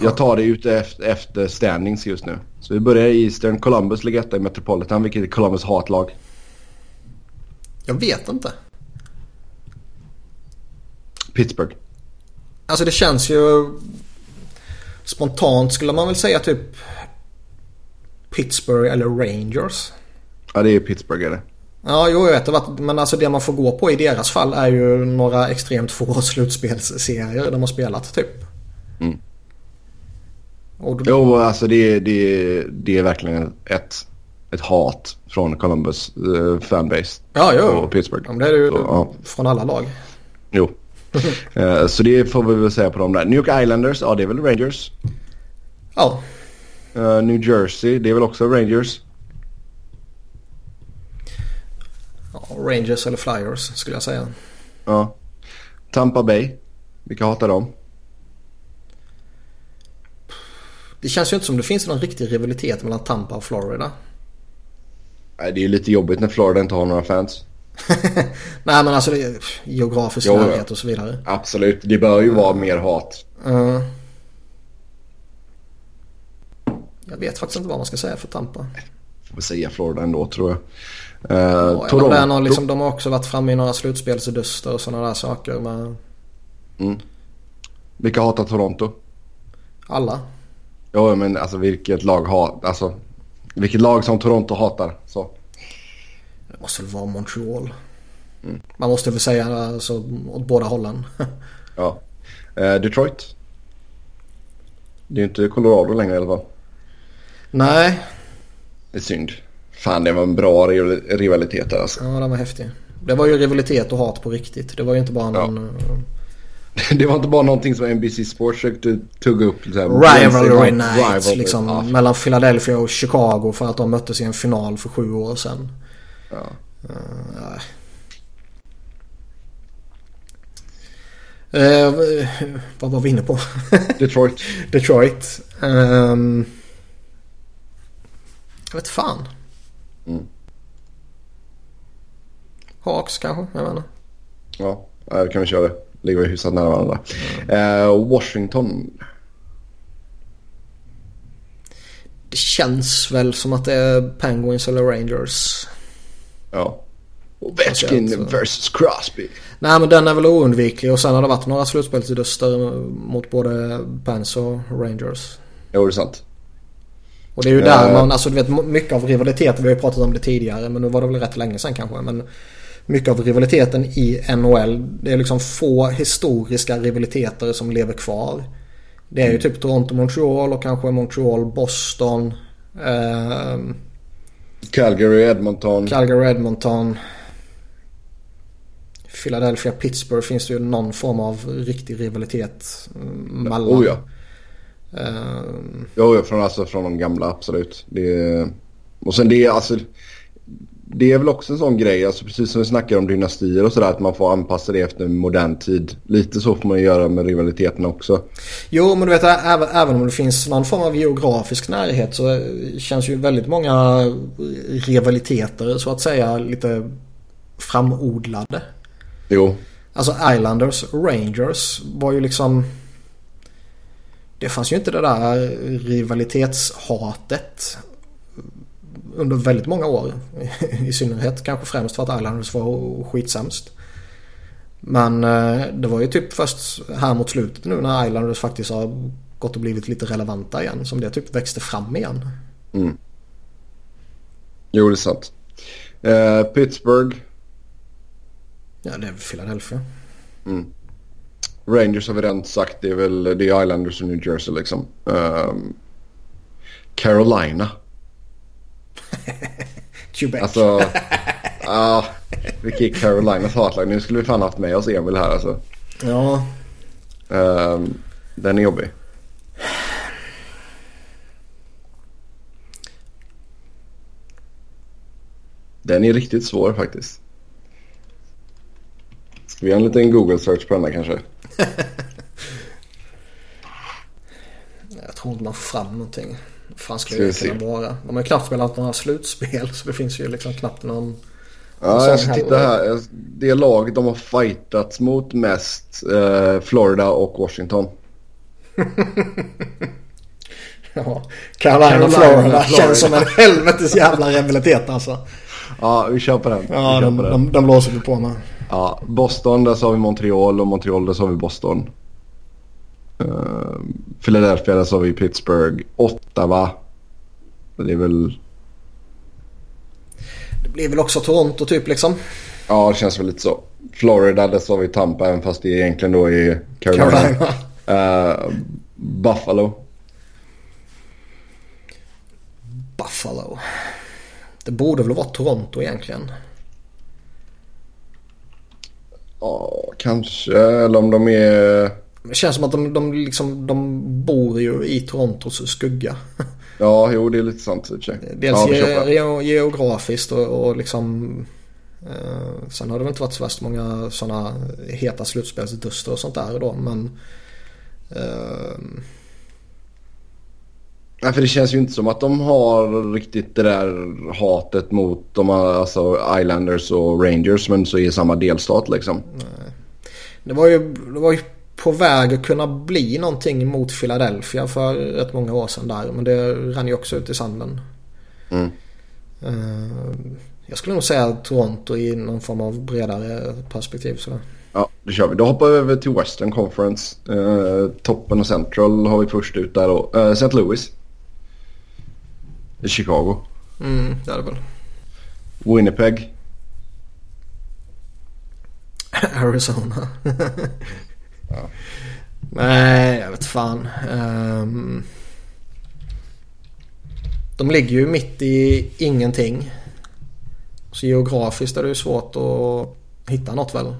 jag tar det ut efter, efter standings just nu. Så vi börjar i Eastern. Columbus ligger etta i Metropolitan. Vilket är Columbus hatlag? Jag vet inte. Pittsburgh. Alltså det känns ju spontant skulle man väl säga typ Pittsburgh eller Rangers. Ja, det är Pittsburgh är det. Ja, jo jag vet det. Men alltså det man får gå på i deras fall är ju några extremt få slutspelsserier de har spelat typ. Mm. Och då, Jo, alltså det, det, det är verkligen ett, ett hat från Columbus eh, fanbase ja, jo. och Pittsburgh. Ja, det är det ju Så, ja. från alla lag. Jo. Eh, så det får vi väl säga på dem där. New York Islanders, ja det är väl Rangers. Ja, Eh, New Jersey, det är väl också Rangers. ja, Rangers eller Flyers skulle jag säga. Ja. Tampa Bay, vilka hatar dem? Det känns ju inte som det finns någon riktig rivalitet mellan Tampa och Florida. Nej, det är ju lite jobbigt när Florida inte har några fans. Nej men alltså det är geografisk Jo, närhet och så vidare. Absolut, det bör ju vara mer hat. Eh, jag vet faktiskt inte vad man ska säga för Tampa. Får vi säga Florida ändå tror jag. Eh, Ja, Toronto. Där, liksom, de har också varit framme i några slutspelsduster och sådana där saker med Vilka hatar Toronto? alla. Ja men alltså vilket lag har, alltså vilket lag som Toronto hatar. Så. Det måste väl vara Montreal. Man måste väl säga alltså, åt båda hållen. Ja. Eh, Detroit. Det är ju inte Colorado längre i alla fall. Nej, Det är synd. Fan det var en bra rival- rivalitet där alltså. ja, den var häftig. Det var ju rivalitet och hat på riktigt. Det var ju inte bara någon eh, Det var inte bara någonting som NBC Sports försökte tugga upp. Så här, rivalry night rivalry. liksom. Ja, Mellan Philadelphia och Chicago för att de möttes i en final för sju år sedan. ja. Eh, Eh, vad var vi inne på? Detroit. Detroit. Ehm, jag vet fan. Mm. Hawks kanske? Jag vet inte. Ja, då kan vi köra det. Ligger vi hyfsat nära varandra. Eh, Washington. Det känns väl som att det är Penguins eller Rangers. Ja. Ovechkin Alltså, versus Crosby. Nej men den är väl oundviklig och sen har det varit några slutspelsduster mot både Pens och Rangers. Jo, det är sant. Och det är ju där Eh. man, alltså du vet mycket av rivaliteten, vi har ju pratat om det tidigare men nu var det väl rätt länge sedan kanske. Men mycket av rivaliteten i NHL, det är liksom få historiska rivaliteter som lever kvar. Det är ju typ Toronto-Montreal och kanske Montreal-Boston. Eh, Calgary, Edmonton. Calgary-Edmonton. Philadelphia-Pittsburgh finns det ju någon form av riktig rivalitet mm, mellan. oh ja. Eh, Jo, ja, från, alltså, från de gamla absolut. Det är... Och sen det är alltså... det är väl också en sån grej, alltså precis som vi snackar om dynastier och sådär, att man får anpassa det efter modern tid. Lite så får man göra med rivaliteten också. Jo, men du vet även, även om det finns någon form av geografisk närhet så känns ju väldigt många rivaliteter så att säga lite framodlade. Jo. Alltså Islanders Rangers var ju liksom... Det fanns ju inte det där rivalitetshatet under väldigt många år. I synnerhet kanske främst för att Islanders var skitsämst. Men eh, det var ju typ först här mot slutet nu när Islanders faktiskt har gått och blivit lite relevanta igen som det typ växte fram igen. Mm. Jo, det är sant. Uh, Pittsburgh. Ja, det är Philadelphia. Mm. Rangers har vi redan sagt. Det är väl det är Islanders och New Jersey liksom. Um, Carolina. Quebec. Alltså, ja. Vilket Carolinas hatlag. Nu skulle vi fan haft med oss Emil här alltså. Ja. Um, den är jobbig. Den är riktigt svår faktiskt. Ska vi göra en liten Google search på den här kanske? Jag tror inte man får fram någonting. Fan skulle det kunna vara? De har ju knappt spelat några slutspel så det finns ju liksom knappt någon... Ja, jag ska titta här. Det lag de har fightats mot mest eh, Florida och Washington. ja, Carolina, Carolina Florida, Florida känns som en helvetes jävla rivalitet alltså. Ja, vi kör på den. Ja, de, den. de, de blåser vi på med. Ja, Boston, där sa vi Montreal och Montreal, där sa vi Boston. Uh, Philadelphia, där sa vi Pittsburgh. Ottawa. Det är väl... Det blir väl också Toronto typ liksom. Ja, det känns väl lite så. Florida, där sa vi Tampa, även fast det egentligen då är Carolina. Carolina. Uh, Buffalo. Buffalo. Det borde väl vara Toronto egentligen. Ja, kanske. Eller om de är... Det känns som att de, de, liksom, de bor ju i Torontos skugga. Ja, jo det är lite sant i Dels ja, ge, geografiskt och, och liksom... Eh, sen har det väl inte varit så värst många sådana heta slutspelsduster och sånt där då men... Eh, Nej, för det känns ju inte som att de har riktigt det där hatet mot de alltså Islanders och Rangers men så i samma delstat liksom. Nej. Det var ju, det var ju på väg att kunna bli någonting mot Philadelphia för rätt många år sedan där. Men det rann ju också ut i sanden. Mm. Uh, jag skulle nog säga Toronto i någon form av bredare perspektiv. Sådär. Ja, det kör vi. Då hoppar vi över till Western Conference. Uh, toppen och Central har vi först ut där då. Uh, St. Louis. I Chicago. Mm, det är det väl. Winnipeg. Arizona. ja. Nej, jag vet fan. Um, de ligger ju mitt i ingenting. Så geografiskt är det ju svårt att hitta något väl?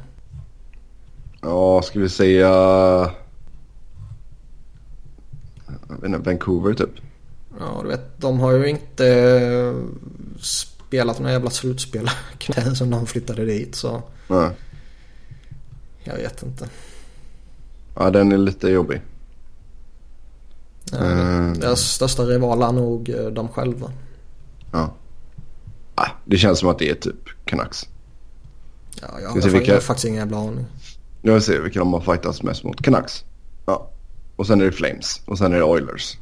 Ja, ska vi säga... Vancouver typ. Ja, du vet, de har ju inte spelat några jävla slutspel som de flyttade dit så. Nej. Jag vet inte. Ja, den är lite jobbig. Ja, uh, deras största rival är nog eh, de själva. Ja. Ah, det känns som att det är typ Canucks. Ja, jag, har, vilka... jag har faktiskt ingen jävla aning. Nu vill se vilka de har fightats mest mot. Canucks. Ja. Och sen är det Flames. Och sen är det Oilers.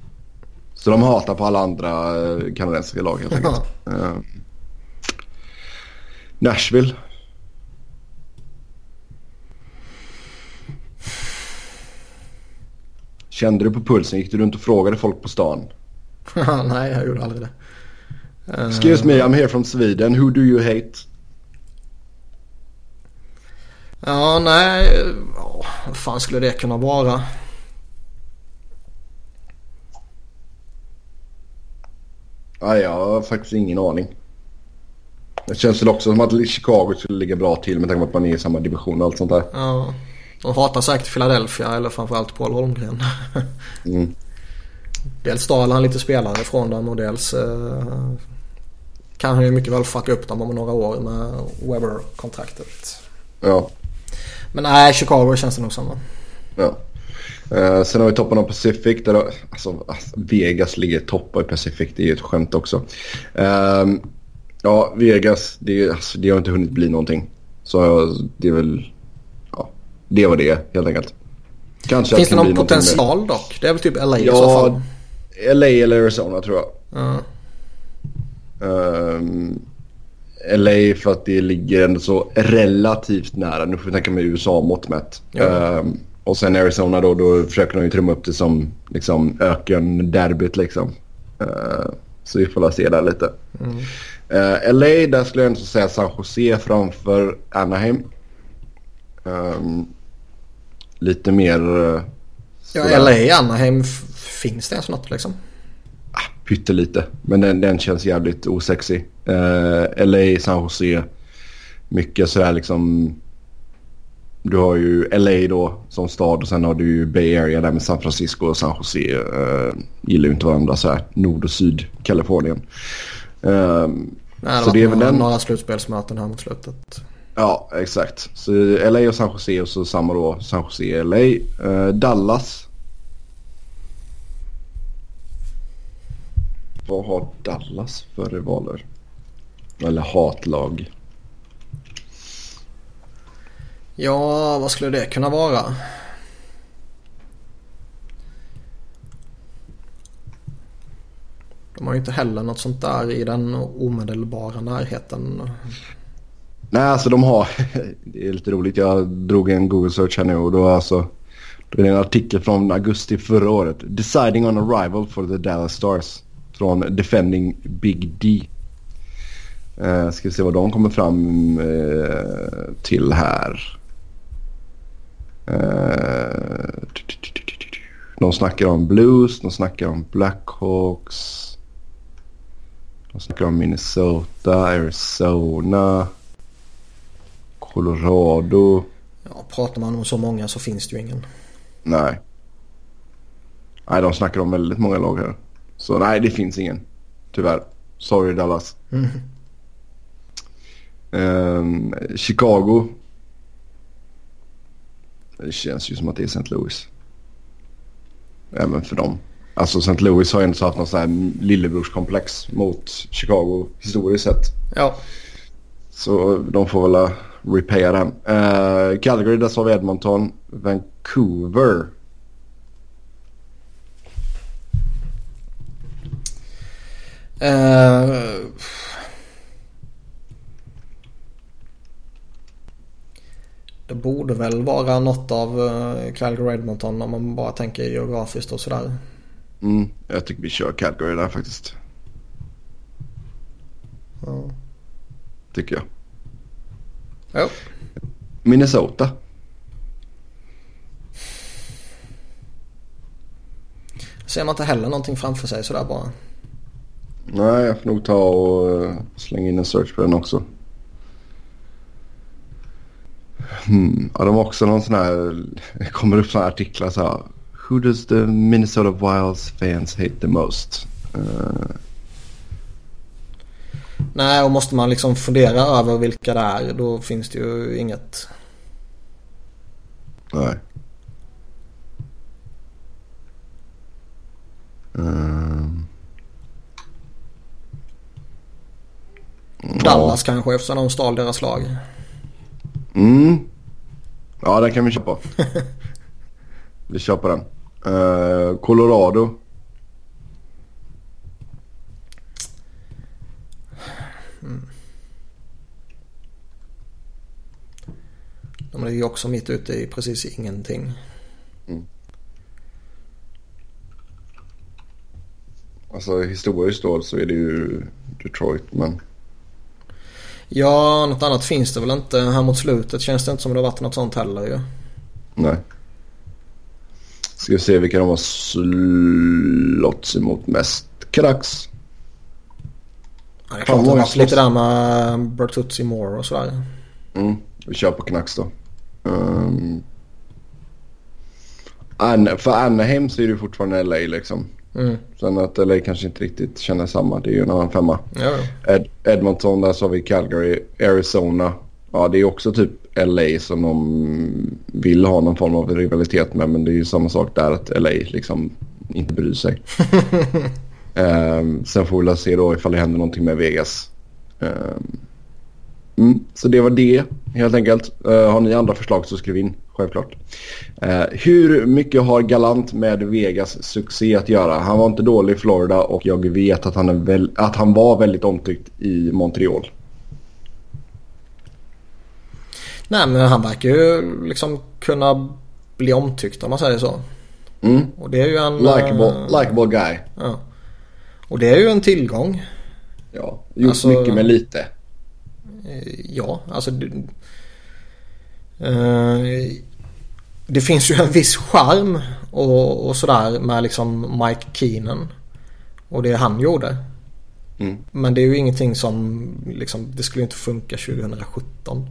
Så de hatar på alla andra eh, kanadensiska lag helt enkelt. uh, Nashville. Kände du på pulsen? Gick du runt och frågade folk på stan? Nej, jag gjorde aldrig det. Excuse me, I'm here from Sweden. Who do you hate? Ja, nej. Oh, vad fan skulle det kunna vara? Nej, jag har faktiskt ingen aning. Det känns väl också som att Chicago skulle ligga bra till med tanke på att man är i samma division och allt sånt där. Ja. De hatar säkert Philadelphia eller framförallt Paul Holmgren. mm. Dels stal han lite spelare från dem och dels... Eh, kan han ju mycket väl fucka upp dem om några år med Weber-kontraktet. Ja. Men nej, Chicago känns det nog som. ja. Eh, sen har vi toppen av Pacific. Där, alltså, alltså, Vegas ligger toppa i Pacific. Det är ju ett skämt också. Ehm, ja, Vegas. Det, alltså, det har inte hunnit bli någonting. Så det är väl... Det var det helt enkelt. Kanske Finns det någon potential dock? Det är väl typ LA i Ja, så fall. LA eller Arizona tror jag. Ja. Ehm, LA för att det ligger ändå så relativt nära. Nu får vi tänka med USA-mått mätt. Ja. Ehm, och sen Arizona då, då försöker de ju trumma upp det som liksom öken-derbyt liksom. Ehm, så vi får väl se där lite. Mm. Uh, LA, där skulle jag ändå säga San Jose framför Anaheim. Ehm, lite mer... Uh, Ja, LA, Anaheim, f- finns det ens något liksom? Pyttelite. Men den, den känns jävligt osexig. Uh, LA, San Jose. Mycket sådär liksom. Du har ju LA då som stad och sen har du ju Bay Area där med San Francisco och San Jose. Uh, gillar ju inte varandra så här. Nord och syd Kalifornien. Um, Nej, det Så det är väl den- några slutspelsmöten här mot slutet ja, exakt. Så LA och San Jose och så samma då San Jose, LA. Uh, eh, Dallas. Vad har Dallas för rivaler? Eller hatlag? Ja, vad skulle det kunna vara? De har ju inte heller något sånt där i den omedelbara närheten. Nej, alltså de har... Det är lite roligt. Jag drog en Google search här nu och då alltså... Då är det en artikel från augusti förra året. Deciding on a rival for the Dallas Stars. Från Defending Big D. Uh, ska vi se vad de kommer fram uh, till här. Uh, de snackar om Blues, de snackar om Blackhawks. De snackar om Minnesota, Arizona, Colorado. Ja, pratar man om så många så finns det ju ingen. Nej. Nej, de snackar om väldigt många lag här. Så nej, det finns ingen. Tyvärr. Sorry Dallas. Mm. Ehm, Chicago. Det känns ju som att det är St. Louis. Även för dem. Alltså St. Louis har ju ändå haft någon sån här lillebrorskomplex mot Chicago historiskt sett. Ja, Så de får väl repaya den. Uh, Calgary, där sa vi Edmonton. Vancouver. Eh, det borde väl vara något av uh, Calgary Edmonton om man bara tänker geografiskt och sådär. Mm, jag tycker vi kör Calgary där faktiskt. Ja. Tycker jag. Jo. Minnesota. Ser man inte heller någonting framför sig sådär bara. Nej, jag får nog ta och eh, slänga in en search på den också. Hmm. Ja, de har också någon sån här... Det kommer upp här artiklar så här. Who does the Minnesota Wilds fans hate the most? Eh, Nej, och måste man liksom fundera över vilka det är då finns det ju inget. nej. Ehm. Dallas kanske eftersom de stal deras lag. Mm. Ja, den kan vi köpa. vi köper den. Eh, Colorado. De ligger också mitt ute i precis ingenting. Alltså historiskt då så är det ju Detroit men... Ja, något annat finns det väl inte. Här mot slutet känns det inte som det har varit något sånt heller ju. Nej. Ska vi se vilka de har slått emot mest. Canucks. Ja, det är klart det har varit lite där med Bertuzzi Moore och sådär. Mm. Vi kör på Canucks då. Um, An för Anaheim så är det fortfarande LA liksom. Mm. Sen att LA kanske inte riktigt känner samma. Det är ju en annan femma. Ja, Ed Edmonton, där så har vi Calgary. Arizona. Ja, det är också typ LA som de vill ha någon form av rivalitet med. Men det är ju samma sak där att LA liksom inte bryr sig. um, sen får vi väl se då ifall det händer någonting med Vegas. Um, mm, så det var det helt enkelt. Uh, har ni andra förslag så skriv in självklart. Uh, hur mycket har Galant med Vegas succé att göra? Han var inte dålig i Florida och jag vet att han, är väl, att han var väldigt omtyckt i Montreal. Nej men han verkar ju liksom kunna bli omtyckt om man säger så. Mm. Och det är ju en... Likeable, eh, likeable guy. Ja. Och det är ju en tillgång. Ja, gjort Alltså- mycket med lite. Eh, Ja, alltså... Det, eh, det finns ju en viss charm och, och sådär med liksom Mike Keenan. Och det han gjorde. Mm. Men det är ju ingenting som liksom, det skulle inte funka 2017.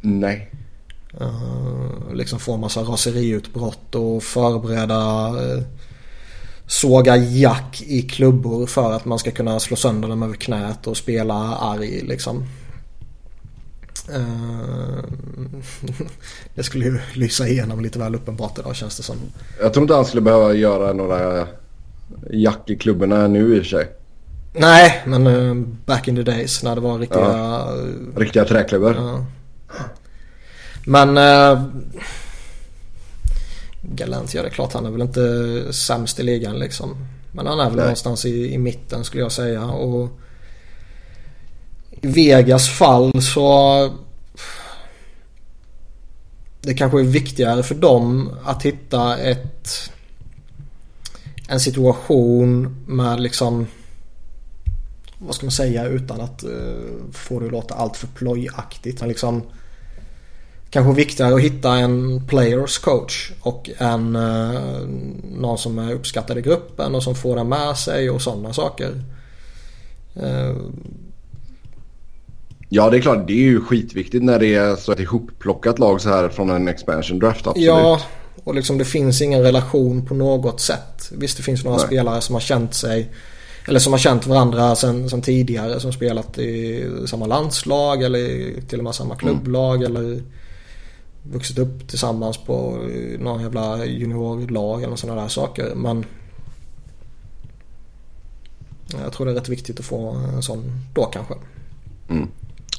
Nej. Uh, liksom få en massa raseriutbrott och förbereda uh, såga jack i klubbor för att man ska kunna slå sönder dem över knät och spela arg liksom. Eh, det skulle ju lysa igenom lite väl uppenbart idag känns det som. Jag tror inte han skulle behöva göra några jack i klubborna nu i och för sig. Nej, men eh, back in the days när det var riktiga... Ja. Riktiga träklubbor. Ja. Men uh, Galant, ja det är klart han är väl inte sämst i ligan liksom. Men han är väl Nej. någonstans i, i mitten skulle jag säga. Och Vegas fall så det kanske är viktigare för dem att hitta ett en situation med liksom vad ska man säga utan att uh, få det att låta allt för plojaktigt. Men liksom kanske viktigare att hitta en players coach och en uh, någon som är uppskattad i gruppen och som får den med sig och sådana saker. Uh, Ja, det är klart. Det är ju skitviktigt när det är så ett ihopplockat lag så här från en expansion draft. Absolut. Ja, och liksom det finns ingen relation på något sätt. Visst, det finns några Nej. spelare som har känt sig eller som har känt varandra sen, sen tidigare. Som spelat i samma landslag eller till och med samma klubblag. Eller vuxit upp tillsammans på någon jävla juniorlag eller sådana där saker. Men jag tror det är rätt viktigt att få en sån då kanske.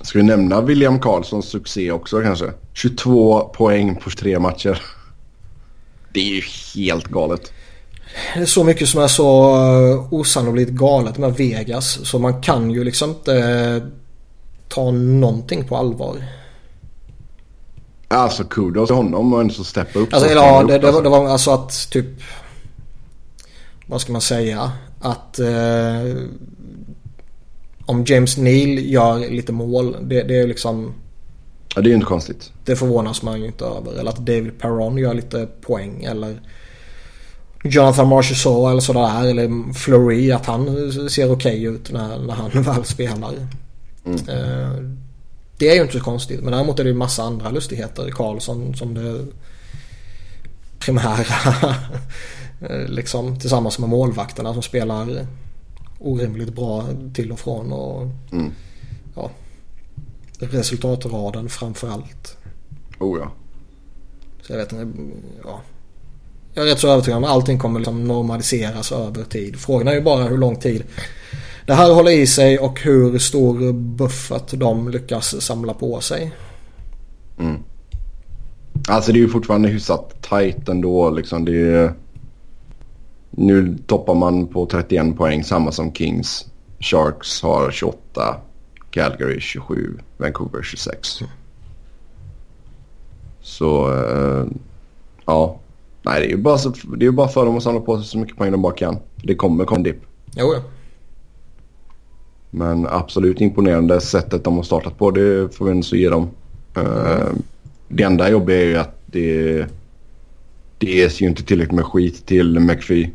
Ska vi nämna William Karlssons succé också kanske? 22 poäng på tre matcher. Det är ju helt galet. Det är så mycket som är så eh, osannolikt galet med Vegas. Så man kan ju liksom inte eh, ta någonting på allvar. Alltså kudos till honom och ändå steppa upp. Alltså, så ja, det, upp, det, var, alltså. det var alltså att typ... Vad ska man säga? Att... Eh, om James Neal gör lite mål. Det, det är liksom... Ja, det är ju inte konstigt. Det förvånas man ju inte över. Eller att David Perron gör lite poäng. Eller Jonathan Marchessault eller sådär. Eller Fleury. Att han ser okej ut när, när han väl spelar. Eh, det är ju inte så konstigt. Men däremot är det ju massa andra lustigheter. Karlsson som det primära. eh, liksom tillsammans med målvakterna som spelar orimligt bra till och från. Och, Mm. ja, resultatraden framför allt. Oh ja. Så jag vet inte. Ja. Jag är rätt så övertygad om att allting kommer liksom normaliseras över tid. Frågan är ju bara hur lång tid det här håller i sig och hur stor buffert de lyckas samla på sig. Mm. Alltså det är ju fortfarande hyfsat tight ändå liksom. Det är, nu toppar man på 31 poäng samma som Kings. Sharks har 28. Calgary 27. Vancouver 26. Så eh, ja. Nej det är ju bara, så, det är ju bara för dem att samla på sig så mycket poäng de bara kan. Det kommer komma en dipp. Jo, ja. Men absolut imponerande sättet de har startat på. Det får vi ändå ge dem. Eh, Det enda jobbiga är ju att det, det ges ju inte tillräckligt med skit till McPhee.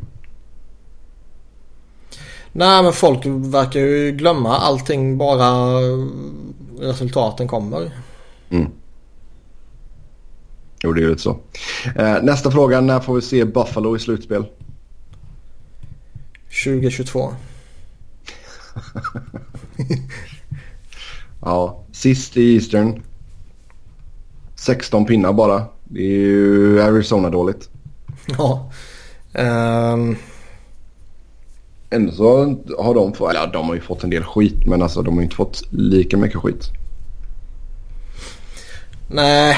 Nej men folk verkar ju glömma allting bara resultaten kommer. Mm. Jo, det är lite så. Eh, nästa fråga. När får vi se Buffalo i slutspel? 2022. ja, sist i Eastern. 16 pinnar bara. Det är ju Arizona dåligt. Ja. Um... Ändå så har de fått, eller de har ju fått en del skit men alltså de har ju inte fått lika mycket skit. Nej,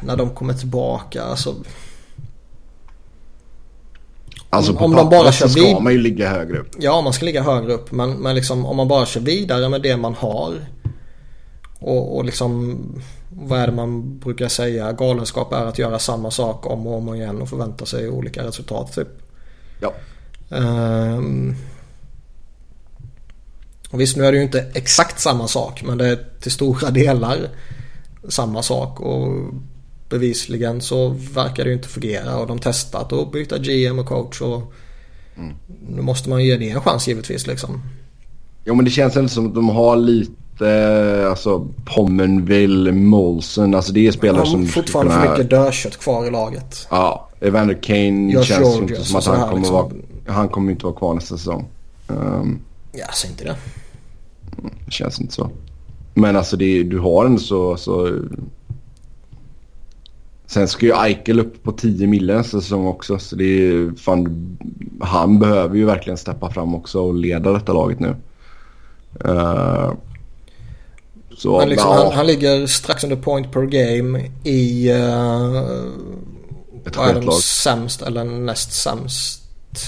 när de kommer tillbaka alltså. Alltså på om de bara kör ska vid... man ju ligga högre upp. Ja, man ska ligga högre upp. Men, men liksom, om man bara kör vidare med det man har. Och, och liksom, vad är det man brukar säga? Galenskap är att göra samma sak om och om igen och förvänta sig olika resultat typ. Ja. Um, och visst, nu är det ju inte exakt samma sak. Men det är till stora delar samma sak. Och bevisligen så verkar det ju inte fungera. Och de testat att byta GM och coach. Och mm. Nu måste man ju ge det en chans givetvis liksom. Jo men det känns ändå som att de har lite, alltså Pommenville, Molson, alltså det är spelare som... fortfarande för mycket dödkött kvar i laget. Ja, Evander Kane Josh känns George, inte som att han kommer, liksom. vara, han kommer inte vara kvar nästa säsong. Um, ja, säg inte det. Det känns inte så. Men alltså det, du har en så, så... Sen ska ju Eichel upp på 10 mille nästa säsong också. Så det är fan, han behöver ju verkligen steppa fram också och leda detta laget nu. Uh, så, Men liksom, ja. han, han, ligger strax under point per game i... Uh, Ett vad är de sämst eller näst sämst?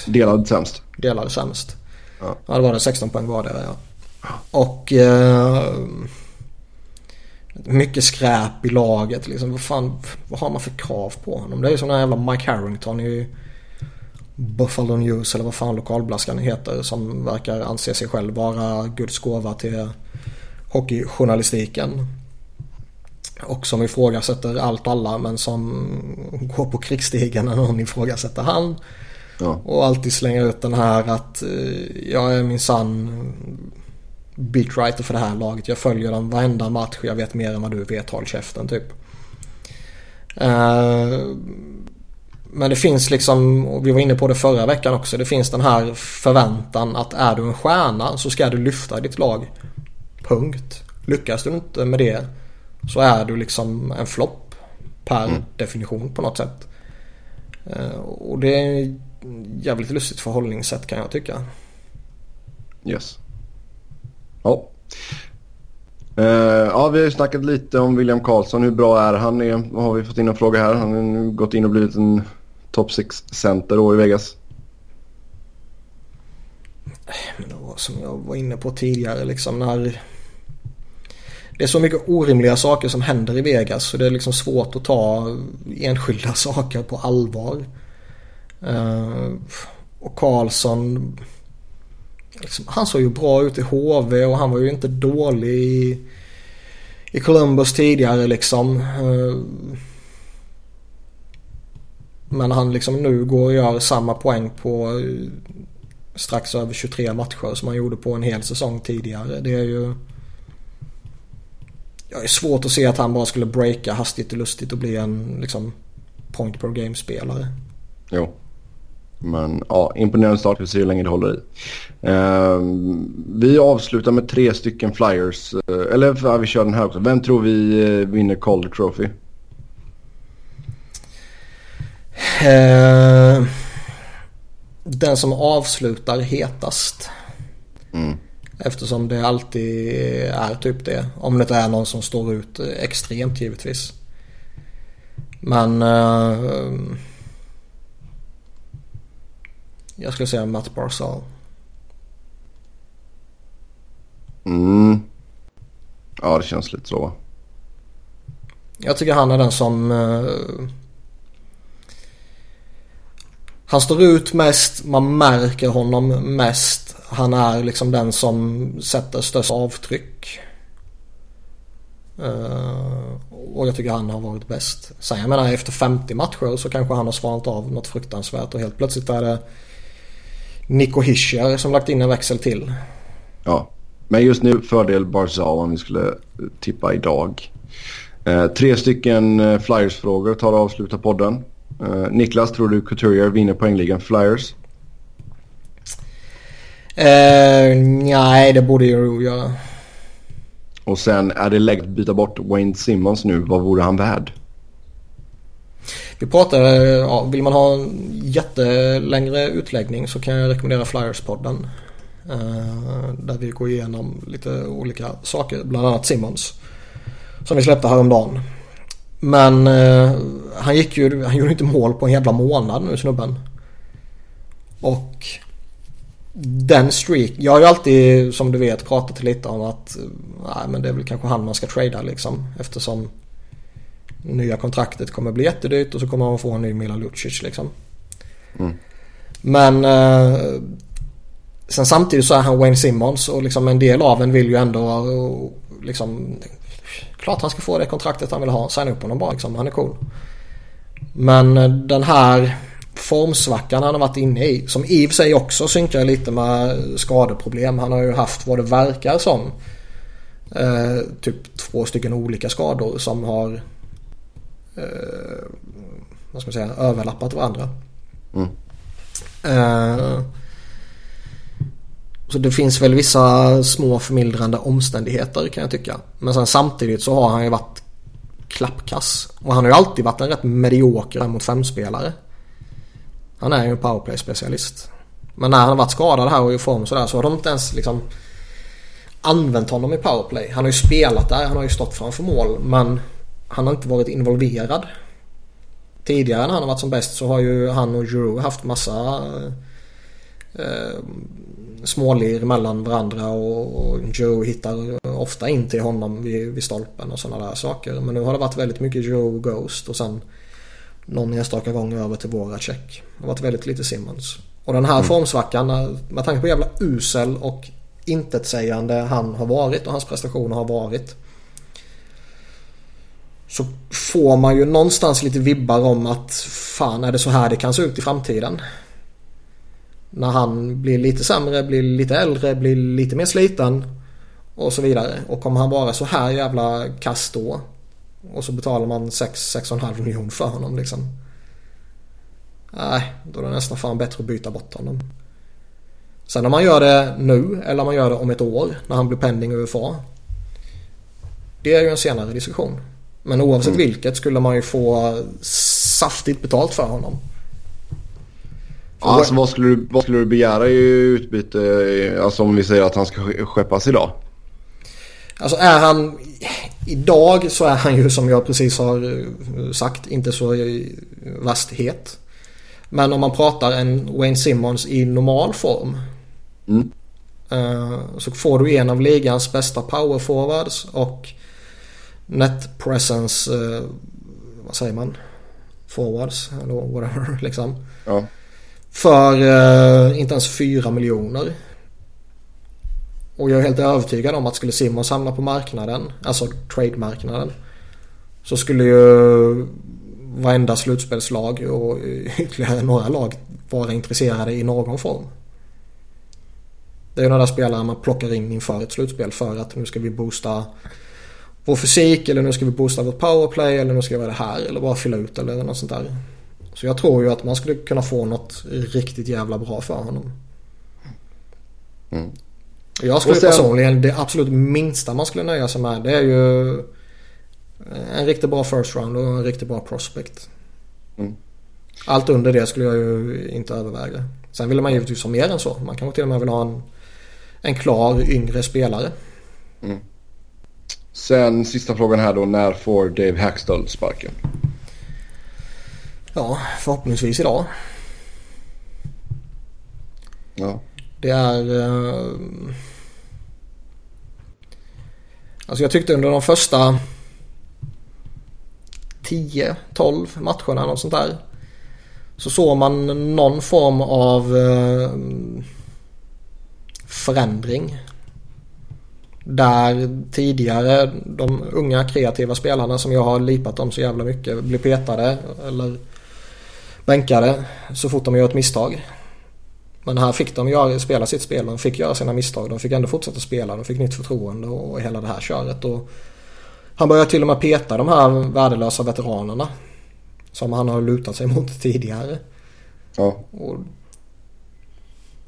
Delad sämst. Delad sämst. Ja. ja, det var det 16 poäng var det ja. Och eh, mycket skräp i laget. Liksom. Vad, fan, vad har man för krav på honom? Det är ju som den här jävla Mike Harrington i Buffalo News eller vad fan lokalblaskan heter. Som verkar anse sig själv vara Guds gåva till hockeyjournalistiken. Och som ifrågasätter allt och alla men som går på krigsstigen när någon ifrågasätter han. Ja. Och alltid slänger ut den här att eh, jag är min sann beatwriter för det här laget. Jag följer dem varenda match. Jag vet mer än vad du vet. Håll käften typ. Uh, men det finns liksom, och vi var inne på det förra veckan också. Det finns den här förväntan att är du en stjärna så ska du lyfta ditt lag. Punkt. Lyckas du inte med det så är du liksom en flopp per mm. definition på något sätt. Uh, och det är jävligt lustigt förhållningssätt kan jag tycka. Yes. Ja. Uh, ja, vi har ju snackat lite om William Karlsson. Hur bra är han? Är, har vi fått in en fråga här? Han har nu gått in och blivit en top 6 center då i Vegas. Men det var som jag var inne på tidigare liksom när det är så mycket orimliga saker som händer i Vegas så det är liksom svårt att ta enskilda saker på allvar. Uh, och Karlsson liksom, han såg ju bra ut i HV och han var ju inte dålig i, i Columbus tidigare liksom. Eh, men han liksom nu går och gör samma poäng på eh, strax över 23 matcher som han gjorde på en hel säsong tidigare. Det är ju... Jag är svårt att se att han bara skulle breaka hastigt och lustigt och bli en liksom point per game spelare. Jo. Men ja, imponerande start. Vi ser hur länge det håller i. Uh, vi avslutar med tre stycken flyers. Uh, eller ja, vi kör den här också. Vem tror vi uh, vinner Calder Trophy? Eh, den som avslutar hetast. Mm. Eftersom det alltid är typ det. Om det är någon som står ut extremt givetvis. Men... Jag skulle säga Matt Barzal. Mm. Ja, det känns lite så. Jag tycker han är den som... Uh, han står ut mest, man märker honom mest. Han är liksom den som sätter störst avtryck. Uh, och jag tycker han har varit bäst. Sen jag menar efter 50 matcher så kanske han har svalnat av något fruktansvärt och helt plötsligt är det Nico Hischier som lagt in en växel till. Ja, men just nu fördel Barzal om vi skulle tippa idag. Eh, tre stycken eh, Flyers-frågor tar och avslutar podden. Eh, Niklas, tror du Couturier vinner poängligan Flyers? Eh, nej, det borde ju göra. Och sen är det läge att byta bort Wayne Simmons nu. Vad vore han värd? Vi pratade, ja, vill man ha en jättelängre utläggning så kan jag rekommendera Flyers-podden. Eh, där vi går igenom lite olika saker, bland annat Simmons. Som vi släppte häromdagen. Men eh, han gick ju, han gjorde inte mål på en jävla månad nu snubben. Och den streak, jag har ju alltid som du vet pratat lite om att eh, nej, men det är väl kanske han man ska trada liksom. Eftersom nya kontraktet kommer bli jättedyrt och så kommer man få en ny Mila Lucic liksom. Mm. Men eh, sen samtidigt så är han Wayne Simmons och liksom en del av en vill ju ändå liksom klart han ska få det kontraktet han vill ha. Signa upp honom bara liksom. Han är cool. Men eh, den här formsvackan han har varit inne i. Som i och för sig också synkar lite med skadeproblem. Han har ju haft vad det verkar som. Eh, typ två stycken olika skador som har eh, vad ska man säga, överlappat varandra. Mm. Eh, så det finns väl vissa små förmildrande omständigheter kan jag tycka. Men sen samtidigt så har han ju varit klappkass. Och han har ju alltid varit en rätt medioker mot femspelare. Han är ju en powerplay-specialist. Men när han har varit skadad här och i form sådär så har de inte ens liksom använt honom i powerplay. Han har ju spelat där, han har ju stått framför mål men han har inte varit involverad. Tidigare när han har varit som bäst så har ju han och Giroud haft massa eh, smålir mellan varandra och, och Joe hittar ofta in till honom vid, vid stolpen och sådana där saker. Men nu har det varit väldigt mycket Joe Ghost och sen någon enstaka gång över till Voracek. Det har varit väldigt lite Simmons. Och den här mm. formsvackan, med tanke på jävla usel och intetsägande han har varit och hans prestationer har varit. Så får man ju någonstans lite vibbar om att fan är det så här det kan se ut i framtiden. När han blir lite sämre, blir lite äldre, blir lite mer sliten och så vidare. Och kommer han vara så här jävla kass då och så betalar man 6-6,5 miljoner för honom liksom. Nej, då är det nästan fan bättre att byta bort honom. Sen om man gör det nu eller om man gör det om ett år när han blir pending UFA. Det är ju en senare diskussion. Men oavsett mm. vilket skulle man ju få saftigt betalt för honom. För alltså vad skulle, du, vad skulle du begära i utbyte? Alltså om vi säger att han ska skeppas idag. Alltså är han... Idag så är han ju som jag precis har eh, sagt inte så vast het. Men om man pratar en Wayne Simmons i normal form. Mm. Eh, så får du en av ligans bästa powerforwards och net presence, eh, vad säger man? Forwards eller whatever liksom. Ja. För inte ens 4 miljoner. Och jag är helt övertygad om att skulle Simons hamna på marknaden, alltså trade-marknaden. Så skulle ju varenda slutspelslag och ytterligare några lag vara intresserade i någon form. Det är ju några spelare man plockar in inför ett slutspel för att nu ska vi boosta vår fysik eller nu ska vi boosta vårt powerplay eller nu ska vi göra det här eller bara fylla ut eller något sånt där. Så jag tror ju att man skulle kunna få något riktigt jävla bra för honom. Mm. Jag skulle sen... personligen, det absolut minsta man skulle nöja sig med det är ju en riktigt bra first round och en riktigt bra prospect. Mm. Allt under det skulle jag ju inte överväga. Sen vill man givetvis ha mer än så. Man kanske till och med vill ha en, en klar yngre spelare. Mm. Sen sista frågan här då. När får Dave Hackstall sparken? Ja, förhoppningsvis idag. Ja. Det är... Eh, alltså jag tyckte under de första 10-12 matcherna något sånt där. Så såg man någon form av eh, förändring. Där tidigare de unga kreativa spelarna som jag har lipat om så jävla mycket blir petade eller bänkade så fort de gör ett misstag. Men här fick de göra, spela sitt spel. De fick göra sina misstag. De fick ändå fortsätta spela. De fick nytt förtroende och hela det här köret. Och Han börjar till och med peta de här värdelösa veteranerna. Som han har lutat sig mot tidigare. Ja. Och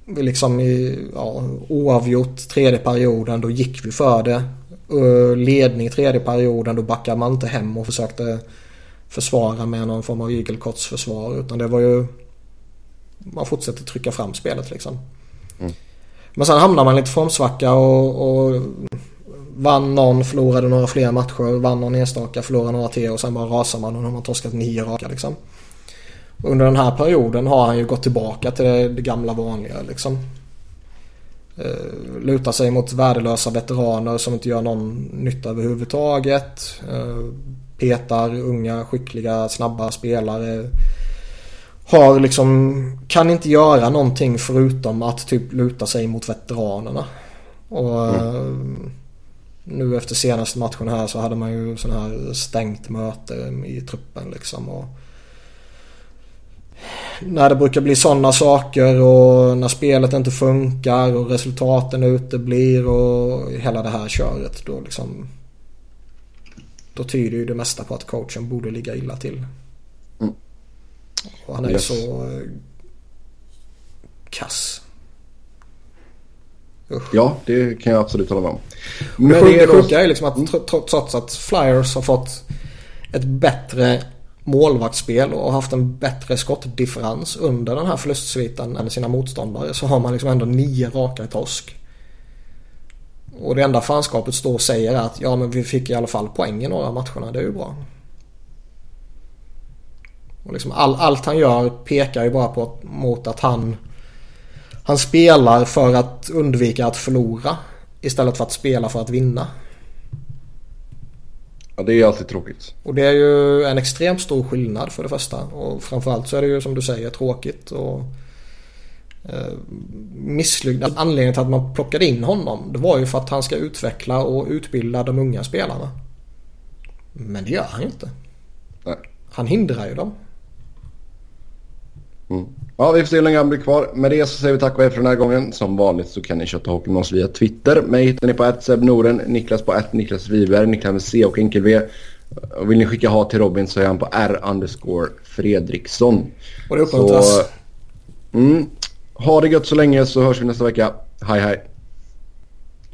liksom i ja, oavgjort tredje perioden då gick vi för det. Ledning tredje perioden då backade man inte hem och försökte försvara med någon form av igelkottsförsvar. Utan det var ju... Man fortsätter trycka fram spelet liksom. Mm. Men sen hamnar man lite formsvacka och, och vann någon, förlorade några fler matcher, vann någon enstaka, förlorade några till och sen bara rasar man och har man torskat nio raka liksom. Under den här perioden har han ju gått tillbaka till det, det gamla vanliga liksom. Uh, lutar sig mot värdelösa veteraner som inte gör någon nytta överhuvudtaget. Eh, petar unga, skickliga, snabba spelare. Har liksom, kan inte göra någonting förutom att typ luta sig mot veteranerna. Och mm. nu efter senaste matchen här så hade man ju sån här stängt möte i truppen liksom. Och när det brukar bli sådana saker och när spelet inte funkar och resultaten uteblir och hela det här köret då liksom. Då tyder ju det mesta på att coachen borde ligga illa till. Mm. Och han är yes. så eh, kass. Usch. Ja, det kan jag absolut hålla med om. Men det, sjuka, det sjuka är liksom att mm. trots att Flyers har fått ett bättre målvaktsspel och haft en bättre skottdifferens under den här förlustsviten än sina motståndare så har man liksom ändå nio raka i torsk. Och det enda fanskapet står och säger är att ja men vi fick i alla fall poäng i några matcherna, det är ju bra. Och liksom all, allt han gör pekar ju bara på, mot att han han spelar för att undvika att förlora istället för att spela för att vinna. Ja, det är alltid tråkigt. Och det är ju en extremt stor skillnad för det första. Och framförallt så är det ju som du säger tråkigt. Och eh, misslyckad. Anledningen till att man plockade in honom det var ju för att han ska utveckla och utbilda de unga spelarna. Men det gör han ju inte. Nej. Han hindrar ju dem. Mm. Ja, vi får se hur länge han blir kvar. Med det så säger vi tack och hej för den här gången. Som vanligt så kan ni köta hockey med oss via Twitter. Mig hittar ni på @sebnoren, Niklas på Niklas Wiberg, Niklas med C och enkel V. Vill ni skicka hat till Robin så är han på R underscore Fredriksson. Och det uppmuntras. Mm, ha det gött så länge så hörs vi nästa vecka. Hej hej.